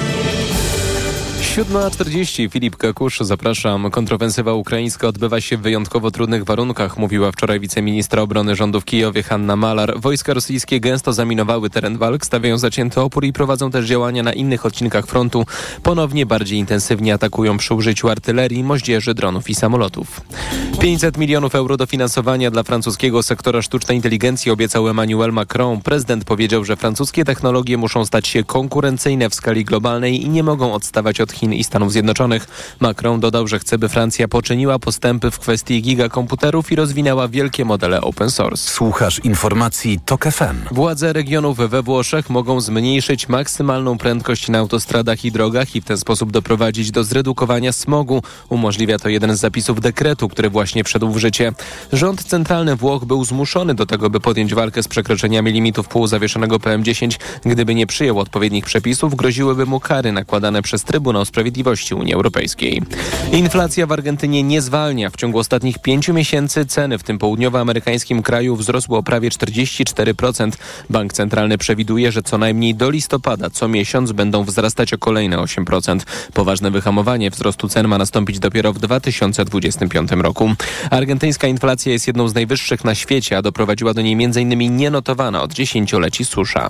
7.40 Filip Kakusz, zapraszam. Kontrofensywa ukraińska odbywa się w wyjątkowo trudnych warunkach, mówiła wczoraj wiceministra obrony rządu w Kijowie Hanna Malar. Wojska rosyjskie gęsto zaminowały teren walk, stawiają zacięty opór i prowadzą też działania na innych odcinkach frontu. Ponownie bardziej intensywnie atakują przy użyciu artylerii, moździerzy, dronów i samolotów. 500 milionów euro dofinansowania dla francuskiego sektora sztucznej inteligencji obiecał Emmanuel Macron. Prezydent powiedział, że francuskie technologie muszą stać się konkurencyjne w skali globalnej i nie mogą odstawać od Chin i Stanów Zjednoczonych. Macron dodał, że chce, by Francja poczyniła postępy w kwestii gigakomputerów i rozwinęła wielkie modele open source. Słuchasz informacji TOK FM. Władze regionów we Włoszech mogą zmniejszyć maksymalną prędkość na autostradach i drogach i w ten sposób doprowadzić do zredukowania smogu. Umożliwia to jeden z zapisów dekretu, który właśnie wszedł w życie. Rząd centralny Włoch był zmuszony do tego, by podjąć walkę z przekroczeniami limitów półzawieszonego PM10. Gdyby nie przyjął odpowiednich przepisów, groziłyby mu kary nakładane przez Trybunał Trybunału Sprawiedliwości Unii Europejskiej. Inflacja w Argentynie nie zwalnia. W ciągu ostatnich pięciu miesięcy ceny w tym południowoamerykańskim kraju wzrosły o prawie 44%. Bank Centralny przewiduje, że co najmniej do listopada co miesiąc będą wzrastać o kolejne 8%. Poważne wyhamowanie wzrostu cen ma nastąpić dopiero w 2025 roku. Argentyńska inflacja jest jedną z najwyższych na świecie, a doprowadziła do niej m.in. nienotowana od dziesięcioleci susza.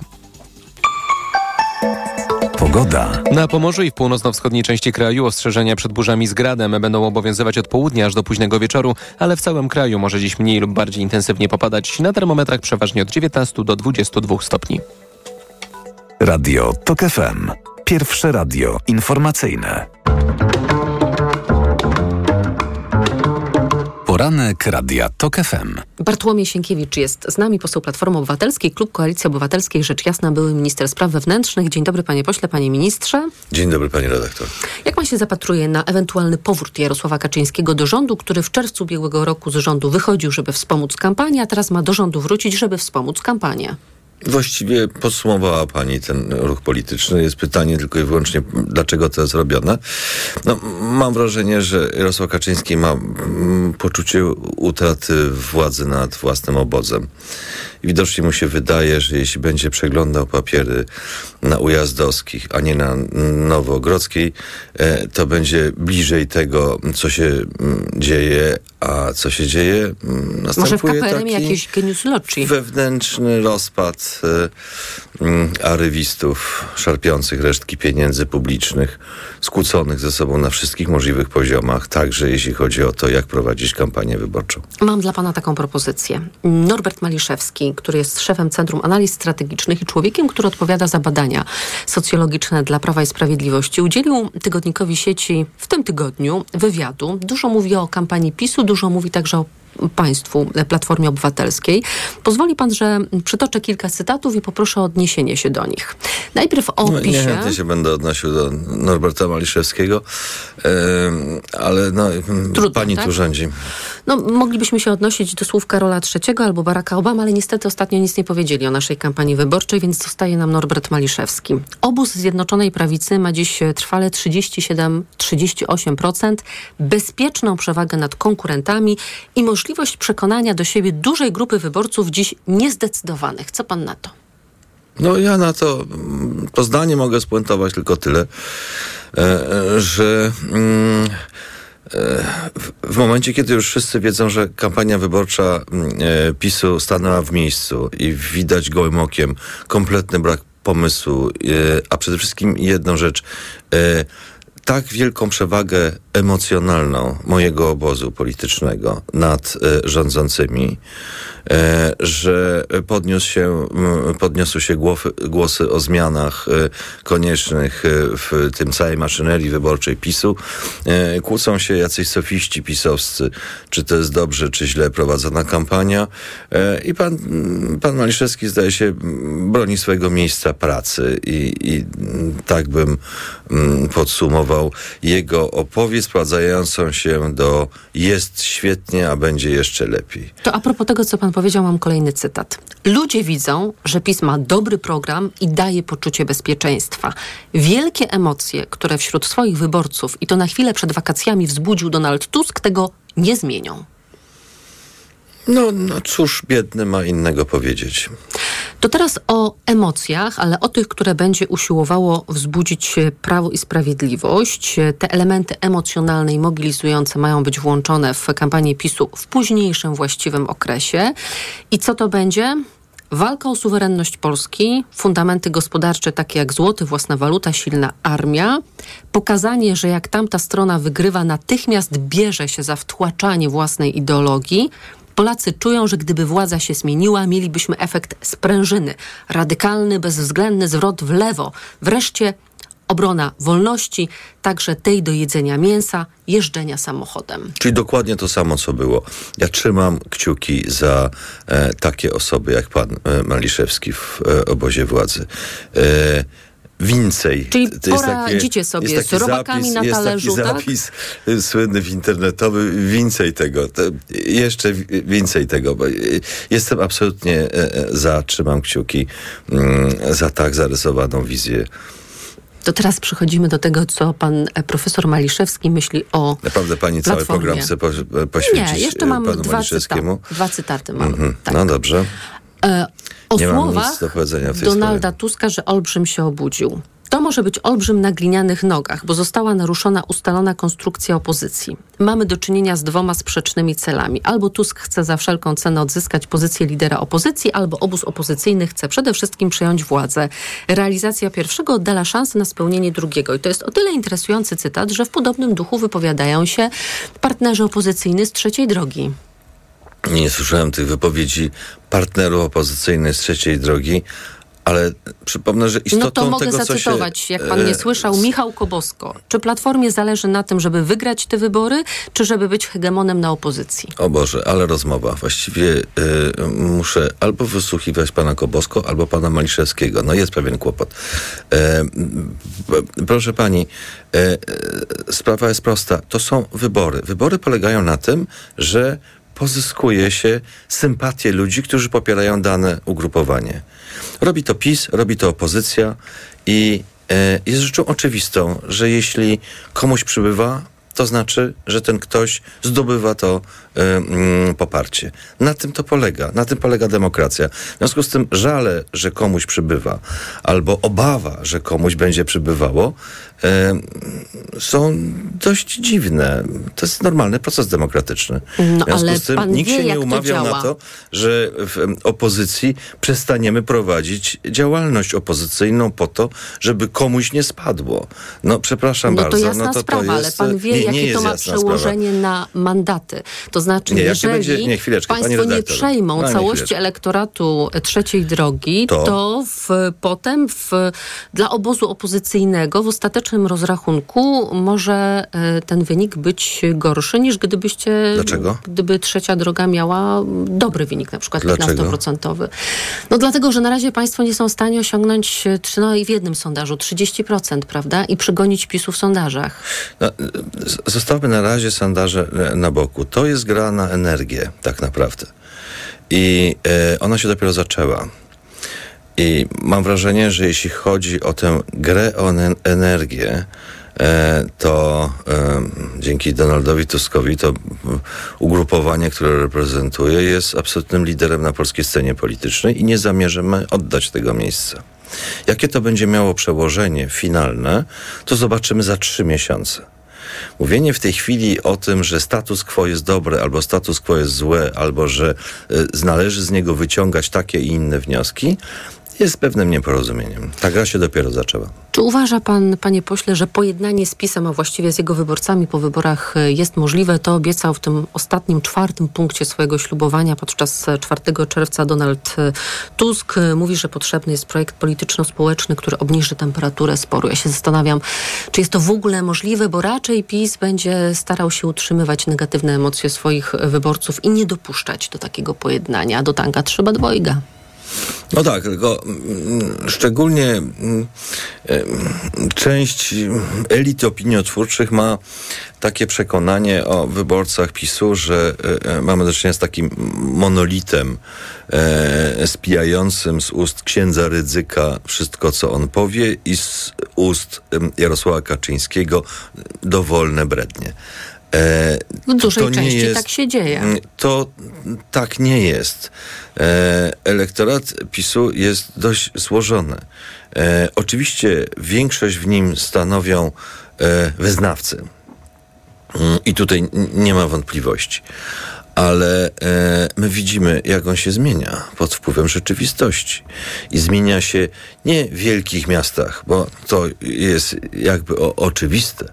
Pogoda. Na Pomorzu i w północno-wschodniej części kraju ostrzeżenia przed burzami z gradem będą obowiązywać od południa aż do późnego wieczoru, ale w całym kraju może dziś mniej lub bardziej intensywnie popadać na termometrach przeważnie od 19 do 22 stopni. Radio TOK FM. Pierwsze radio informacyjne. Poranek Radia TOK FM. Bartłomiej Sienkiewicz jest z nami, poseł Platformy Obywatelskiej, Klub Koalicji Obywatelskiej, rzecz jasna, były minister spraw wewnętrznych. Dzień dobry panie pośle, panie ministrze. Dzień dobry pani redaktor. Jak pan się zapatruje na ewentualny powrót Jarosława Kaczyńskiego do rządu, który w czerwcu ubiegłego roku z rządu wychodził, żeby wspomóc kampanię, a teraz ma do rządu wrócić, żeby wspomóc kampanię? Właściwie podsumowała Pani ten ruch polityczny. Jest pytanie tylko i wyłącznie, dlaczego to jest robione. No, mam wrażenie, że Jarosław Kaczyński ma mm, poczucie utraty władzy nad własnym obozem. I widocznie mu się wydaje, że jeśli będzie przeglądał papiery na Ujazdowskich, a nie na Nowogrodzkiej, e, to będzie bliżej tego, co się mm, dzieje, a co się dzieje. mm, Może w Następuje KPRM taki jakiś genius loci? wewnętrzny rozpad e, mm, arywistów szarpiących resztki pieniędzy publicznych, skłóconych ze sobą na wszystkich możliwych poziomach, także jeśli chodzi o to, jak prowadzić kampanię wyborczą. Mam dla pana taką propozycję. Norbert Maliszewski, który jest szefem Centrum Analiz Strategicznych i człowiekiem, który odpowiada za badania socjologiczne dla Prawa i Sprawiedliwości, udzielił tygodnikowi sieci w tym tygodniu wywiadu. Dużo mówi o kampanii PiSu, dużo mówi także o państwu, e, Platformie Obywatelskiej. Pozwoli pan, że przytoczę kilka cytatów i poproszę o odniesienie się do nich. Najpierw o No, PiSie. niechętnie się będę odnosił do Norberta Maliszewskiego, em, ale no, pani tak? tu rządzi. No, moglibyśmy się odnosić do słów Karola III albo Baracka Obama, ale niestety ostatnio nic nie powiedzieli o naszej kampanii wyborczej, więc zostaje nam Norbert Maliszewski. Obóz Zjednoczonej Prawicy ma dziś e, trwale 37-38%, bezpieczną przewagę nad konkurentami i możliwość przekonania do siebie dużej grupy wyborców dziś niezdecydowanych. Co pan na to? No ja na to, mm, to zdanie mogę spuentować tylko tyle, e, e, że mm, e, w- momencie, kiedy już wszyscy wiedzą, że kampania wyborcza mm, PiSu stanęła w miejscu i widać gołym okiem kompletny brak pomysłu, a przede wszystkim jedną rzecz, tak wielką przewagę emocjonalną mojego obozu politycznego nad e, rządzącymi, że podniósł się, podniosły się głosy, o zmianach e, koniecznych e, w tym całej maszynerii wyborczej PiSu. E, Kłócą się jacyś sofiści pisowscy, czy to jest dobrze, czy źle prowadzona kampania. E, I pan, pan Maliszewski zdaje się broni swojego miejsca pracy i, i tak bym podsumował jego opowieść sprowadzającą się do jest świetnie, a będzie jeszcze lepiej. To a propos tego, co pan powiedział, mam kolejny cytat. Ludzie widzą, że PiS ma dobry program i daje poczucie bezpieczeństwa. Wielkie emocje, które wśród swoich wyborców i to na chwilę przed wakacjami wzbudził Donald Tusk, tego nie zmienią. No, no cóż, biedny ma innego powiedzieć. To teraz o emocjach, ale o tych, które będzie usiłowało wzbudzić e, Prawo i Sprawiedliwość. E, Te elementy emocjonalne i mobilizujące mają być włączone w kampanię PiSu w późniejszym właściwym okresie. I co to będzie? Walka o suwerenność Polski, fundamenty gospodarcze takie jak złoty, własna waluta, silna armia, pokazanie, że jak tamta strona wygrywa, natychmiast bierze się za wtłaczanie własnej ideologii. Polacy czują, że gdyby władza się zmieniła, mielibyśmy efekt sprężyny. Radykalny, bezwzględny zwrot w lewo. Wreszcie obrona wolności, także tej do jedzenia mięsa, jeżdżenia samochodem. Czyli dokładnie to samo, co było. Ja trzymam kciuki za e, takie osoby jak pan e, Maliszewski w e, obozie władzy. E, Więcej. Czyli jest poradzicie sobie jest z taki robakami na jest talerzu, taki tak? zapis y, słynny w internetowy. Więcej tego. Jeszcze wi- więcej tego. Bo y, jestem absolutnie e, e, za, trzymam kciuki mm, za tak zarysowaną wizję To teraz przechodzimy do tego, co pan e, profesor Maliszewski myśli o Naprawdę pani cały Platformie. program chce po, poświęcić Nie, jeszcze mam panu dwa, Maliszewskiemu? cyta- dwa cytaty mam. Mhm. Tak. No dobrze. O Nie słowach do Donalda Tuska, że olbrzym się obudził. To może być olbrzym na glinianych nogach, bo została naruszona ustalona konstrukcja opozycji. Mamy do czynienia z dwoma sprzecznymi celami. Albo Tusk chce za wszelką cenę odzyskać pozycję lidera opozycji, albo obóz opozycyjny chce przede wszystkim przejąć władzę. Realizacja pierwszego oddala szansę na spełnienie drugiego. I to jest o tyle interesujący cytat, że w podobnym duchu wypowiadają się partnerzy opozycyjni z trzeciej drogi. Nie słyszałem tych wypowiedzi partnerów opozycyjnych z trzeciej drogi, ale przypomnę, że istotą No to mogę tego, co zacytować, się, jak pan nie e, słyszał, Michał Kobosko. Czy Platformie zależy na tym, żeby wygrać te wybory, czy żeby być hegemonem na opozycji? O Boże, ale rozmowa. Właściwie y, muszę albo wysłuchiwać pana Kobosko, albo pana Maliszewskiego. No jest pewien kłopot. E, proszę pani, e, e, sprawa jest prosta. To są wybory. Wybory polegają na tym, że pozyskuje się sympatię ludzi, którzy popierają dane ugrupowanie. Robi to PiS, robi to opozycja i e, jest rzeczą oczywistą, że jeśli komuś przybywa, to znaczy, że ten ktoś zdobywa to e, mm, poparcie. Na tym to polega, na tym polega demokracja. W związku z tym żale, że komuś przybywa, albo obawa, że komuś będzie przybywało, są dość dziwne. To jest normalny proces demokratyczny. No, w związku ale z tym pan nikt wie, się nie to umawiał na to, że w opozycji przestaniemy prowadzić działalność opozycyjną po to, żeby komuś nie spadło. No przepraszam No to bardzo. jasna no to, sprawa, to ale jest, pan wie, nie, nie jakie to ma przełożenie na mandaty. To znaczy, Nie, jeżeli będzie- nie, państwo nie przejmą No, całości elektoratu trzeciej drogi, To? to, w, potem w, dla obozu opozycyjnego w ostatecznym rozrachunku może e, ten wynik być gorszy niż gdybyście, Dlaczego? gdyby trzecia droga miała dobry wynik, na przykład Dlaczego? 15%. No dlatego, że na razie państwo nie są w stanie osiągnąć, e, no i w jednym sondażu 30%, prawda? I przegonić PiSu w sondażach. No, z- zostawmy na razie sondaże e, na boku. To jest gra na energię, tak naprawdę. I e, ona się dopiero zaczęła. I mam wrażenie, że jeśli chodzi o tę grę o en- energię, e, to e, dzięki Donaldowi Tuskowi to mm, ugrupowanie, które reprezentuje, jest absolutnym liderem na polskiej scenie politycznej i nie zamierzymy oddać tego miejsca. Jakie to będzie miało przełożenie finalne, to zobaczymy za trzy miesiące. Mówienie w tej chwili o tym, że status quo jest dobre, albo status quo jest złe, albo że należy z niego wyciągać takie i inne wnioski, jest pewnym nieporozumieniem. Ta gra się dopiero zaczęła. Czy uważa pan, panie pośle, że pojednanie z PiSem, a właściwie z jego wyborcami po wyborach e, jest możliwe? To obiecał w tym ostatnim, czwartym punkcie swojego ślubowania podczas e, 4 czerwca Donald e, Tusk. E, Mówi, że potrzebny jest projekt polityczno-społeczny, który obniży temperaturę sporu. Ja się zastanawiam, czy jest to w ogóle możliwe, bo raczej PiS będzie starał się utrzymywać negatywne emocje swoich e, wyborców i nie dopuszczać do takiego pojednania. Do tanka trzeba dwojga. No tak, tylko mm, szczególnie mm, część elit opiniotwórczych ma takie przekonanie o wyborcach PiSu, że e, e, mamy do czynienia z takim monolitem e, spijającym z ust księdza Rydzyka wszystko, co on powie i z ust Jarosława Kaczyńskiego dowolne brednie. E, W dużej to części jest- tak się dzieje. Mm, To tak nie jest. E, elektorat PiSu jest dość złożony. E, oczywiście większość w nim stanowią wyznawcy. Mm, I tutaj nie ma wątpliwości. Ale e, my widzimy, jak on się zmienia pod wpływem rzeczywistości. I zmienia się nie w wielkich miastach, bo to jest jakby o, oczywiste,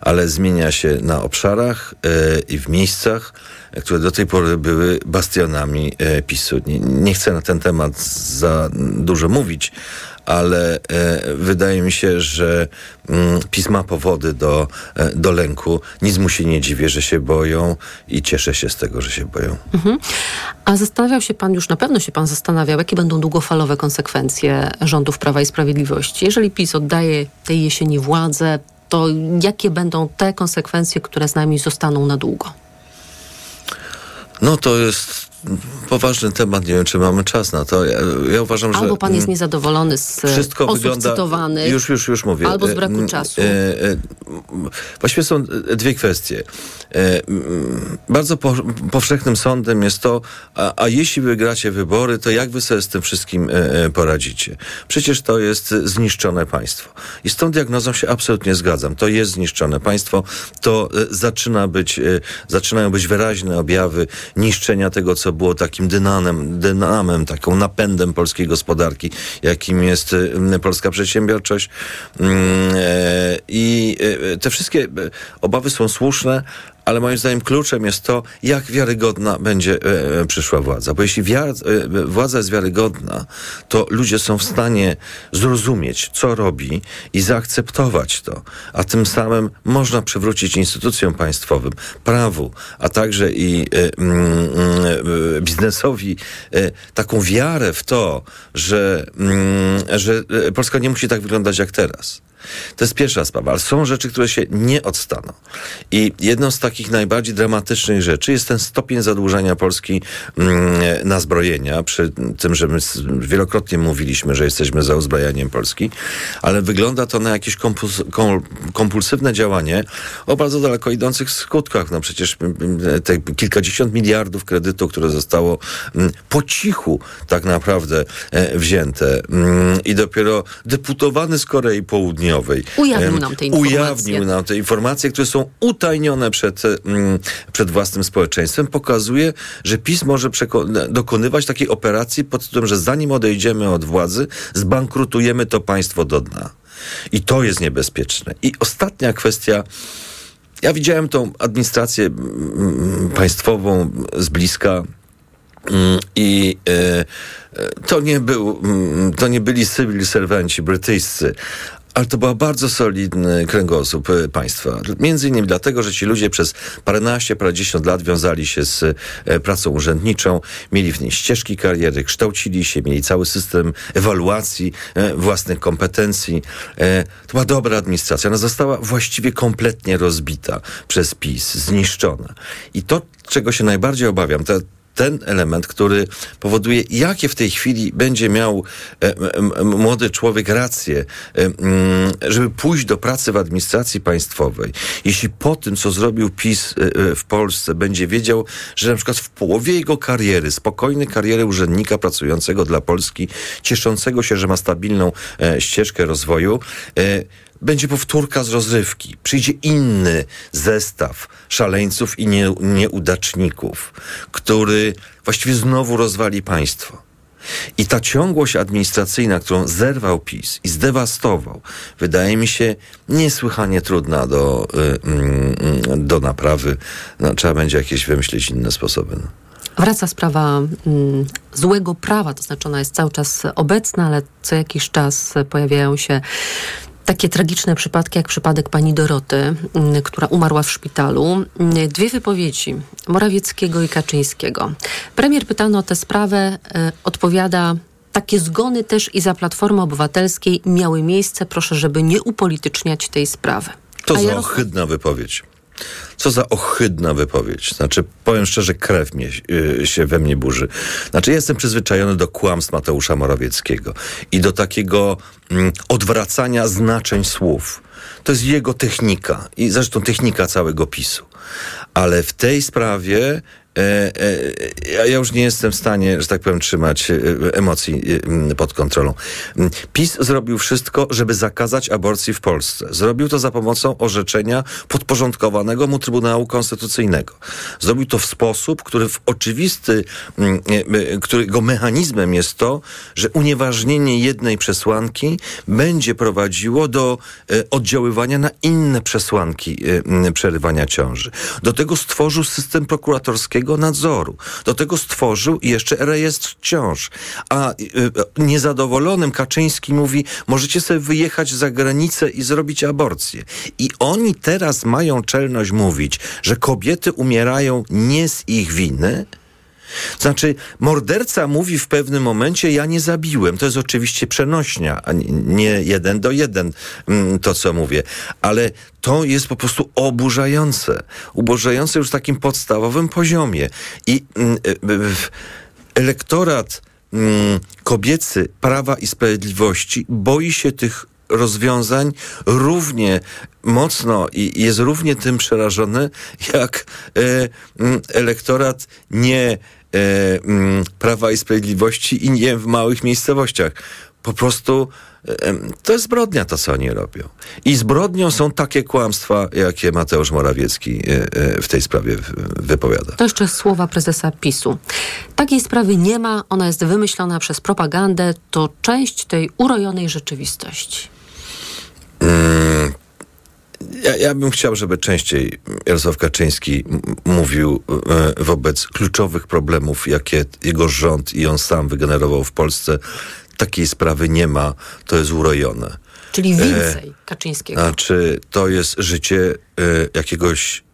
ale zmienia się na obszarach e, i w miejscach, które do tej pory były bastionami e, PiSu. Nie, nie chcę na ten temat za dużo mówić, ale e, wydaje mi się, że mm, PiS ma powody do, e, do lęku. Nic mu się nie dziwię, że się boją i cieszę się z tego, że się boją. Mhm. A zastanawiał się pan, już na pewno się pan zastanawiał, jakie będą długofalowe konsekwencje rządów Prawa i Sprawiedliwości. Jeżeli PiS oddaje tej jesieni władzę, to jakie będą te konsekwencje, które z nami zostaną na długo? No to jest poważny temat, nie wiem, czy mamy czas na to. Ja, ja uważam, albo że... Albo pan jest mm, niezadowolony z wszystko osób wygląda, cytowanych. Już, już, już mówię. Albo z E, braku mm, czasu. E, e, właściwie są dwie kwestie. E, mm, bardzo po, powszechnym sądem jest to, a, a jeśli wygracie wybory, to jak wy sobie z tym wszystkim e, poradzicie? Przecież to jest zniszczone państwo. I z tą diagnozą się absolutnie zgadzam. To jest zniszczone państwo. To e, zaczyna być, e, zaczynają być wyraźne objawy niszczenia tego, co było takim dynamem, dynamem taką napędem polskiej gospodarki, jakim jest e, polska przedsiębiorczość. Mm, e, I e, te wszystkie obawy są słuszne, ale moim zdaniem kluczem jest to, jak wiarygodna będzie e, przyszła władza. Bo jeśli wiar, e, władza jest wiarygodna, to ludzie są w stanie zrozumieć, co robi i zaakceptować to. A tym samym można przywrócić instytucjom państwowym, prawu, a także i e, e, biznesowi taką wiarę w to, że, że Polska nie musi tak wyglądać jak teraz. To jest pierwsza sprawa, ale są rzeczy, które się nie odstaną. I jedną z takich najbardziej dramatycznych rzeczy jest ten stopień zadłużania Polski mm, na zbrojenia, przy tym, że my wielokrotnie mówiliśmy, że jesteśmy za uzbrajaniem Polski, ale wygląda to na jakieś kompuls kompulsywne działanie o bardzo daleko idących skutkach. No przecież mm, mm, te kilkadziesiąt miliardów kredytu, które zostało po cichu tak naprawdę e, wzięte i dopiero deputowany z Korei Południowej Ujawnił nam te informacje. Ujawnił nam te informacje, które są utajnione przed, przed własnym społeczeństwem. Pokazuje, że PiS może dokonywać takiej operacji pod tytułem, że zanim odejdziemy od władzy, zbankrutujemy to państwo do dna. I to jest niebezpieczne. I ostatnia kwestia. Ja widziałem tą administrację państwową z bliska. I e, to nie, był, to nie byli cywil serwanci brytyjscy, ale to był bardzo solidny kręgosłup e, państwa. Między innymi dlatego, że ci ludzie przez paręnaście, parędziesiąt lat wiązali się z e, pracą urzędniczą, mieli w niej ścieżki kariery, kształcili się, mieli cały system ewaluacji e, własnych kompetencji. To była dobra administracja. Ona została właściwie kompletnie rozbita przez PiS, zniszczona. I to, czego się najbardziej obawiam, to ten element, który powoduje, jakie w tej chwili będzie miał e, młody człowiek rację, e, mm, żeby pójść do pracy w administracji państwowej. Jeśli po tym, co zrobił PiS e, w Polsce, będzie wiedział, że na przykład w połowie jego kariery, spokojnej kariery urzędnika pracującego dla Polski, cieszącego się, że ma stabilną ścieżkę rozwoju, będzie powtórka z rozrywki. Przyjdzie inny zestaw szaleńców i nie, nieudaczników, który właściwie znowu rozwali państwo. I ta ciągłość administracyjna, którą zerwał PiS i zdewastował, wydaje mi się niesłychanie trudna do, y, y, do naprawy. No, trzeba będzie jakieś wymyślić inne sposoby. No. Wraca sprawa mm, złego prawa, to znaczy ona jest cały czas obecna, ale co jakiś czas pojawiają się takie tragiczne przypadki, jak przypadek pani Doroty, mm, która umarła w szpitalu. Mm, dwie wypowiedzi Morawieckiego i Kaczyńskiego. Premier pytany o tę sprawę y, odpowiada. Takie zgony też i za Platformy Obywatelskiej miały miejsce. Proszę, żeby nie upolityczniać tej sprawy. To A za Jarosław... ohydna wypowiedź. Co za ohydna wypowiedź. Znaczy, powiem szczerze, krew mnie, yy, się we mnie burzy. Znaczy, jestem przyzwyczajony do kłamstw Mateusza Morawieckiego i do takiego mm, odwracania znaczeń słów. To jest jego technika i zresztą technika całego PiSu. Ale w tej sprawie ja już nie jestem w stanie, że tak powiem, trzymać e, emocji pod kontrolą. PiS zrobił wszystko, żeby zakazać aborcji w Polsce. Zrobił to za pomocą orzeczenia podporządkowanego mu Trybunału Konstytucyjnego. Zrobił to w sposób, który w oczywisty, którego mechanizmem jest to, że unieważnienie jednej przesłanki będzie prowadziło do oddziaływania na inne przesłanki przerywania ciąży. Do tego stworzył system prokuratorskiego nadzoru. Do tego stworzył jeszcze rejestr ciąż. A y, y, niezadowolonym Kaczyński mówi, możecie sobie wyjechać za granicę i zrobić aborcję. I oni teraz mają czelność mówić, że kobiety umierają nie z ich winy, Znaczy, morderca mówi w pewnym momencie, ja nie zabiłem. To jest oczywiście przenośnia, a nie jeden do jeden mm, to, co mówię. Ale to jest po prostu oburzające. Oburzające już w takim podstawowym poziomie. I mm, elektorat mm, kobiecy Prawa i Sprawiedliwości boi się tych rozwiązań równie mocno i jest równie tym przerażony, jak e, elektorat nie e, Prawa i Sprawiedliwości i nie w małych miejscowościach. Po prostu e, to jest zbrodnia to, co oni robią. I zbrodnią są takie kłamstwa, jakie Mateusz Morawiecki e, e, w tej sprawie wypowiada. To jeszcze słowa prezesa PiSu. Takiej sprawy nie ma, ona jest wymyślona przez propagandę, to część tej urojonej rzeczywistości. Mm, ja, ja, bym chciał, żeby częściej Jarosław Kaczyński mówił e, wobec kluczowych problemów, jakie jego rząd i on sam wygenerował w Polsce. Takiej sprawy nie ma, to jest urojone. Czyli więcej e, Kaczyńskiego. Znaczy, to jest życie e, jakiegoś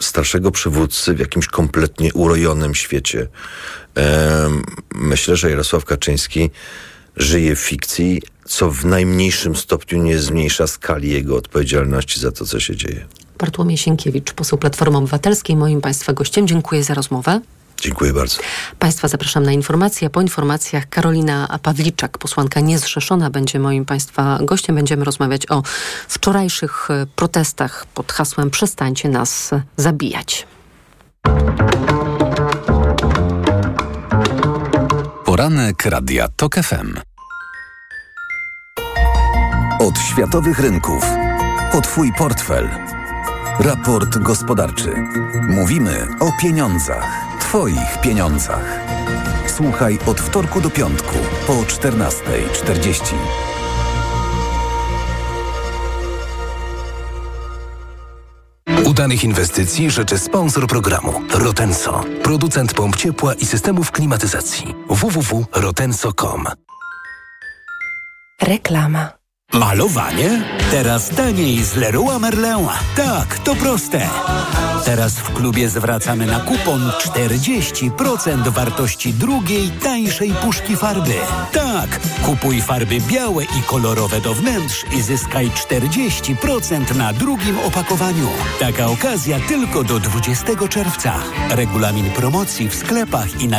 starszego przywódcy w jakimś kompletnie urojonym świecie. E, myślę, że Jarosław Kaczyński żyje w fikcji, co w najmniejszym stopniu nie zmniejsza skali jego odpowiedzialności za to, co się dzieje. Bartłomiej Sienkiewicz, poseł Platformy Obywatelskiej, moim Państwa gościem. Dziękuję za rozmowę. Dziękuję bardzo. Państwa zapraszam na informacje. Po informacjach Karolina Pawliczak, posłanka niezrzeszona, będzie moim Państwa gościem. Będziemy rozmawiać o wczorajszych protestach pod hasłem Przestańcie nas zabijać. Poranek Radia TOK FM. Od światowych rynków po Twój portfel. Raport gospodarczy. Mówimy o pieniądzach. Twoich pieniądzach. Słuchaj od wtorku do piątku po 14.40. Udanych inwestycji życzy sponsor programu Rotenso, producent pomp ciepła i systemów klimatyzacji. www.rotenso.com Reklama. Malowanie? Teraz taniej z Leroy Merlin. Tak, to proste. Teraz w klubie zwracamy na kupon 40% wartości drugiej, tańszej puszki farby. Tak, kupuj farby białe i kolorowe do wnętrz i zyskaj 40% na drugim opakowaniu. Taka okazja tylko do 20 czerwca. Regulamin promocji w sklepach i na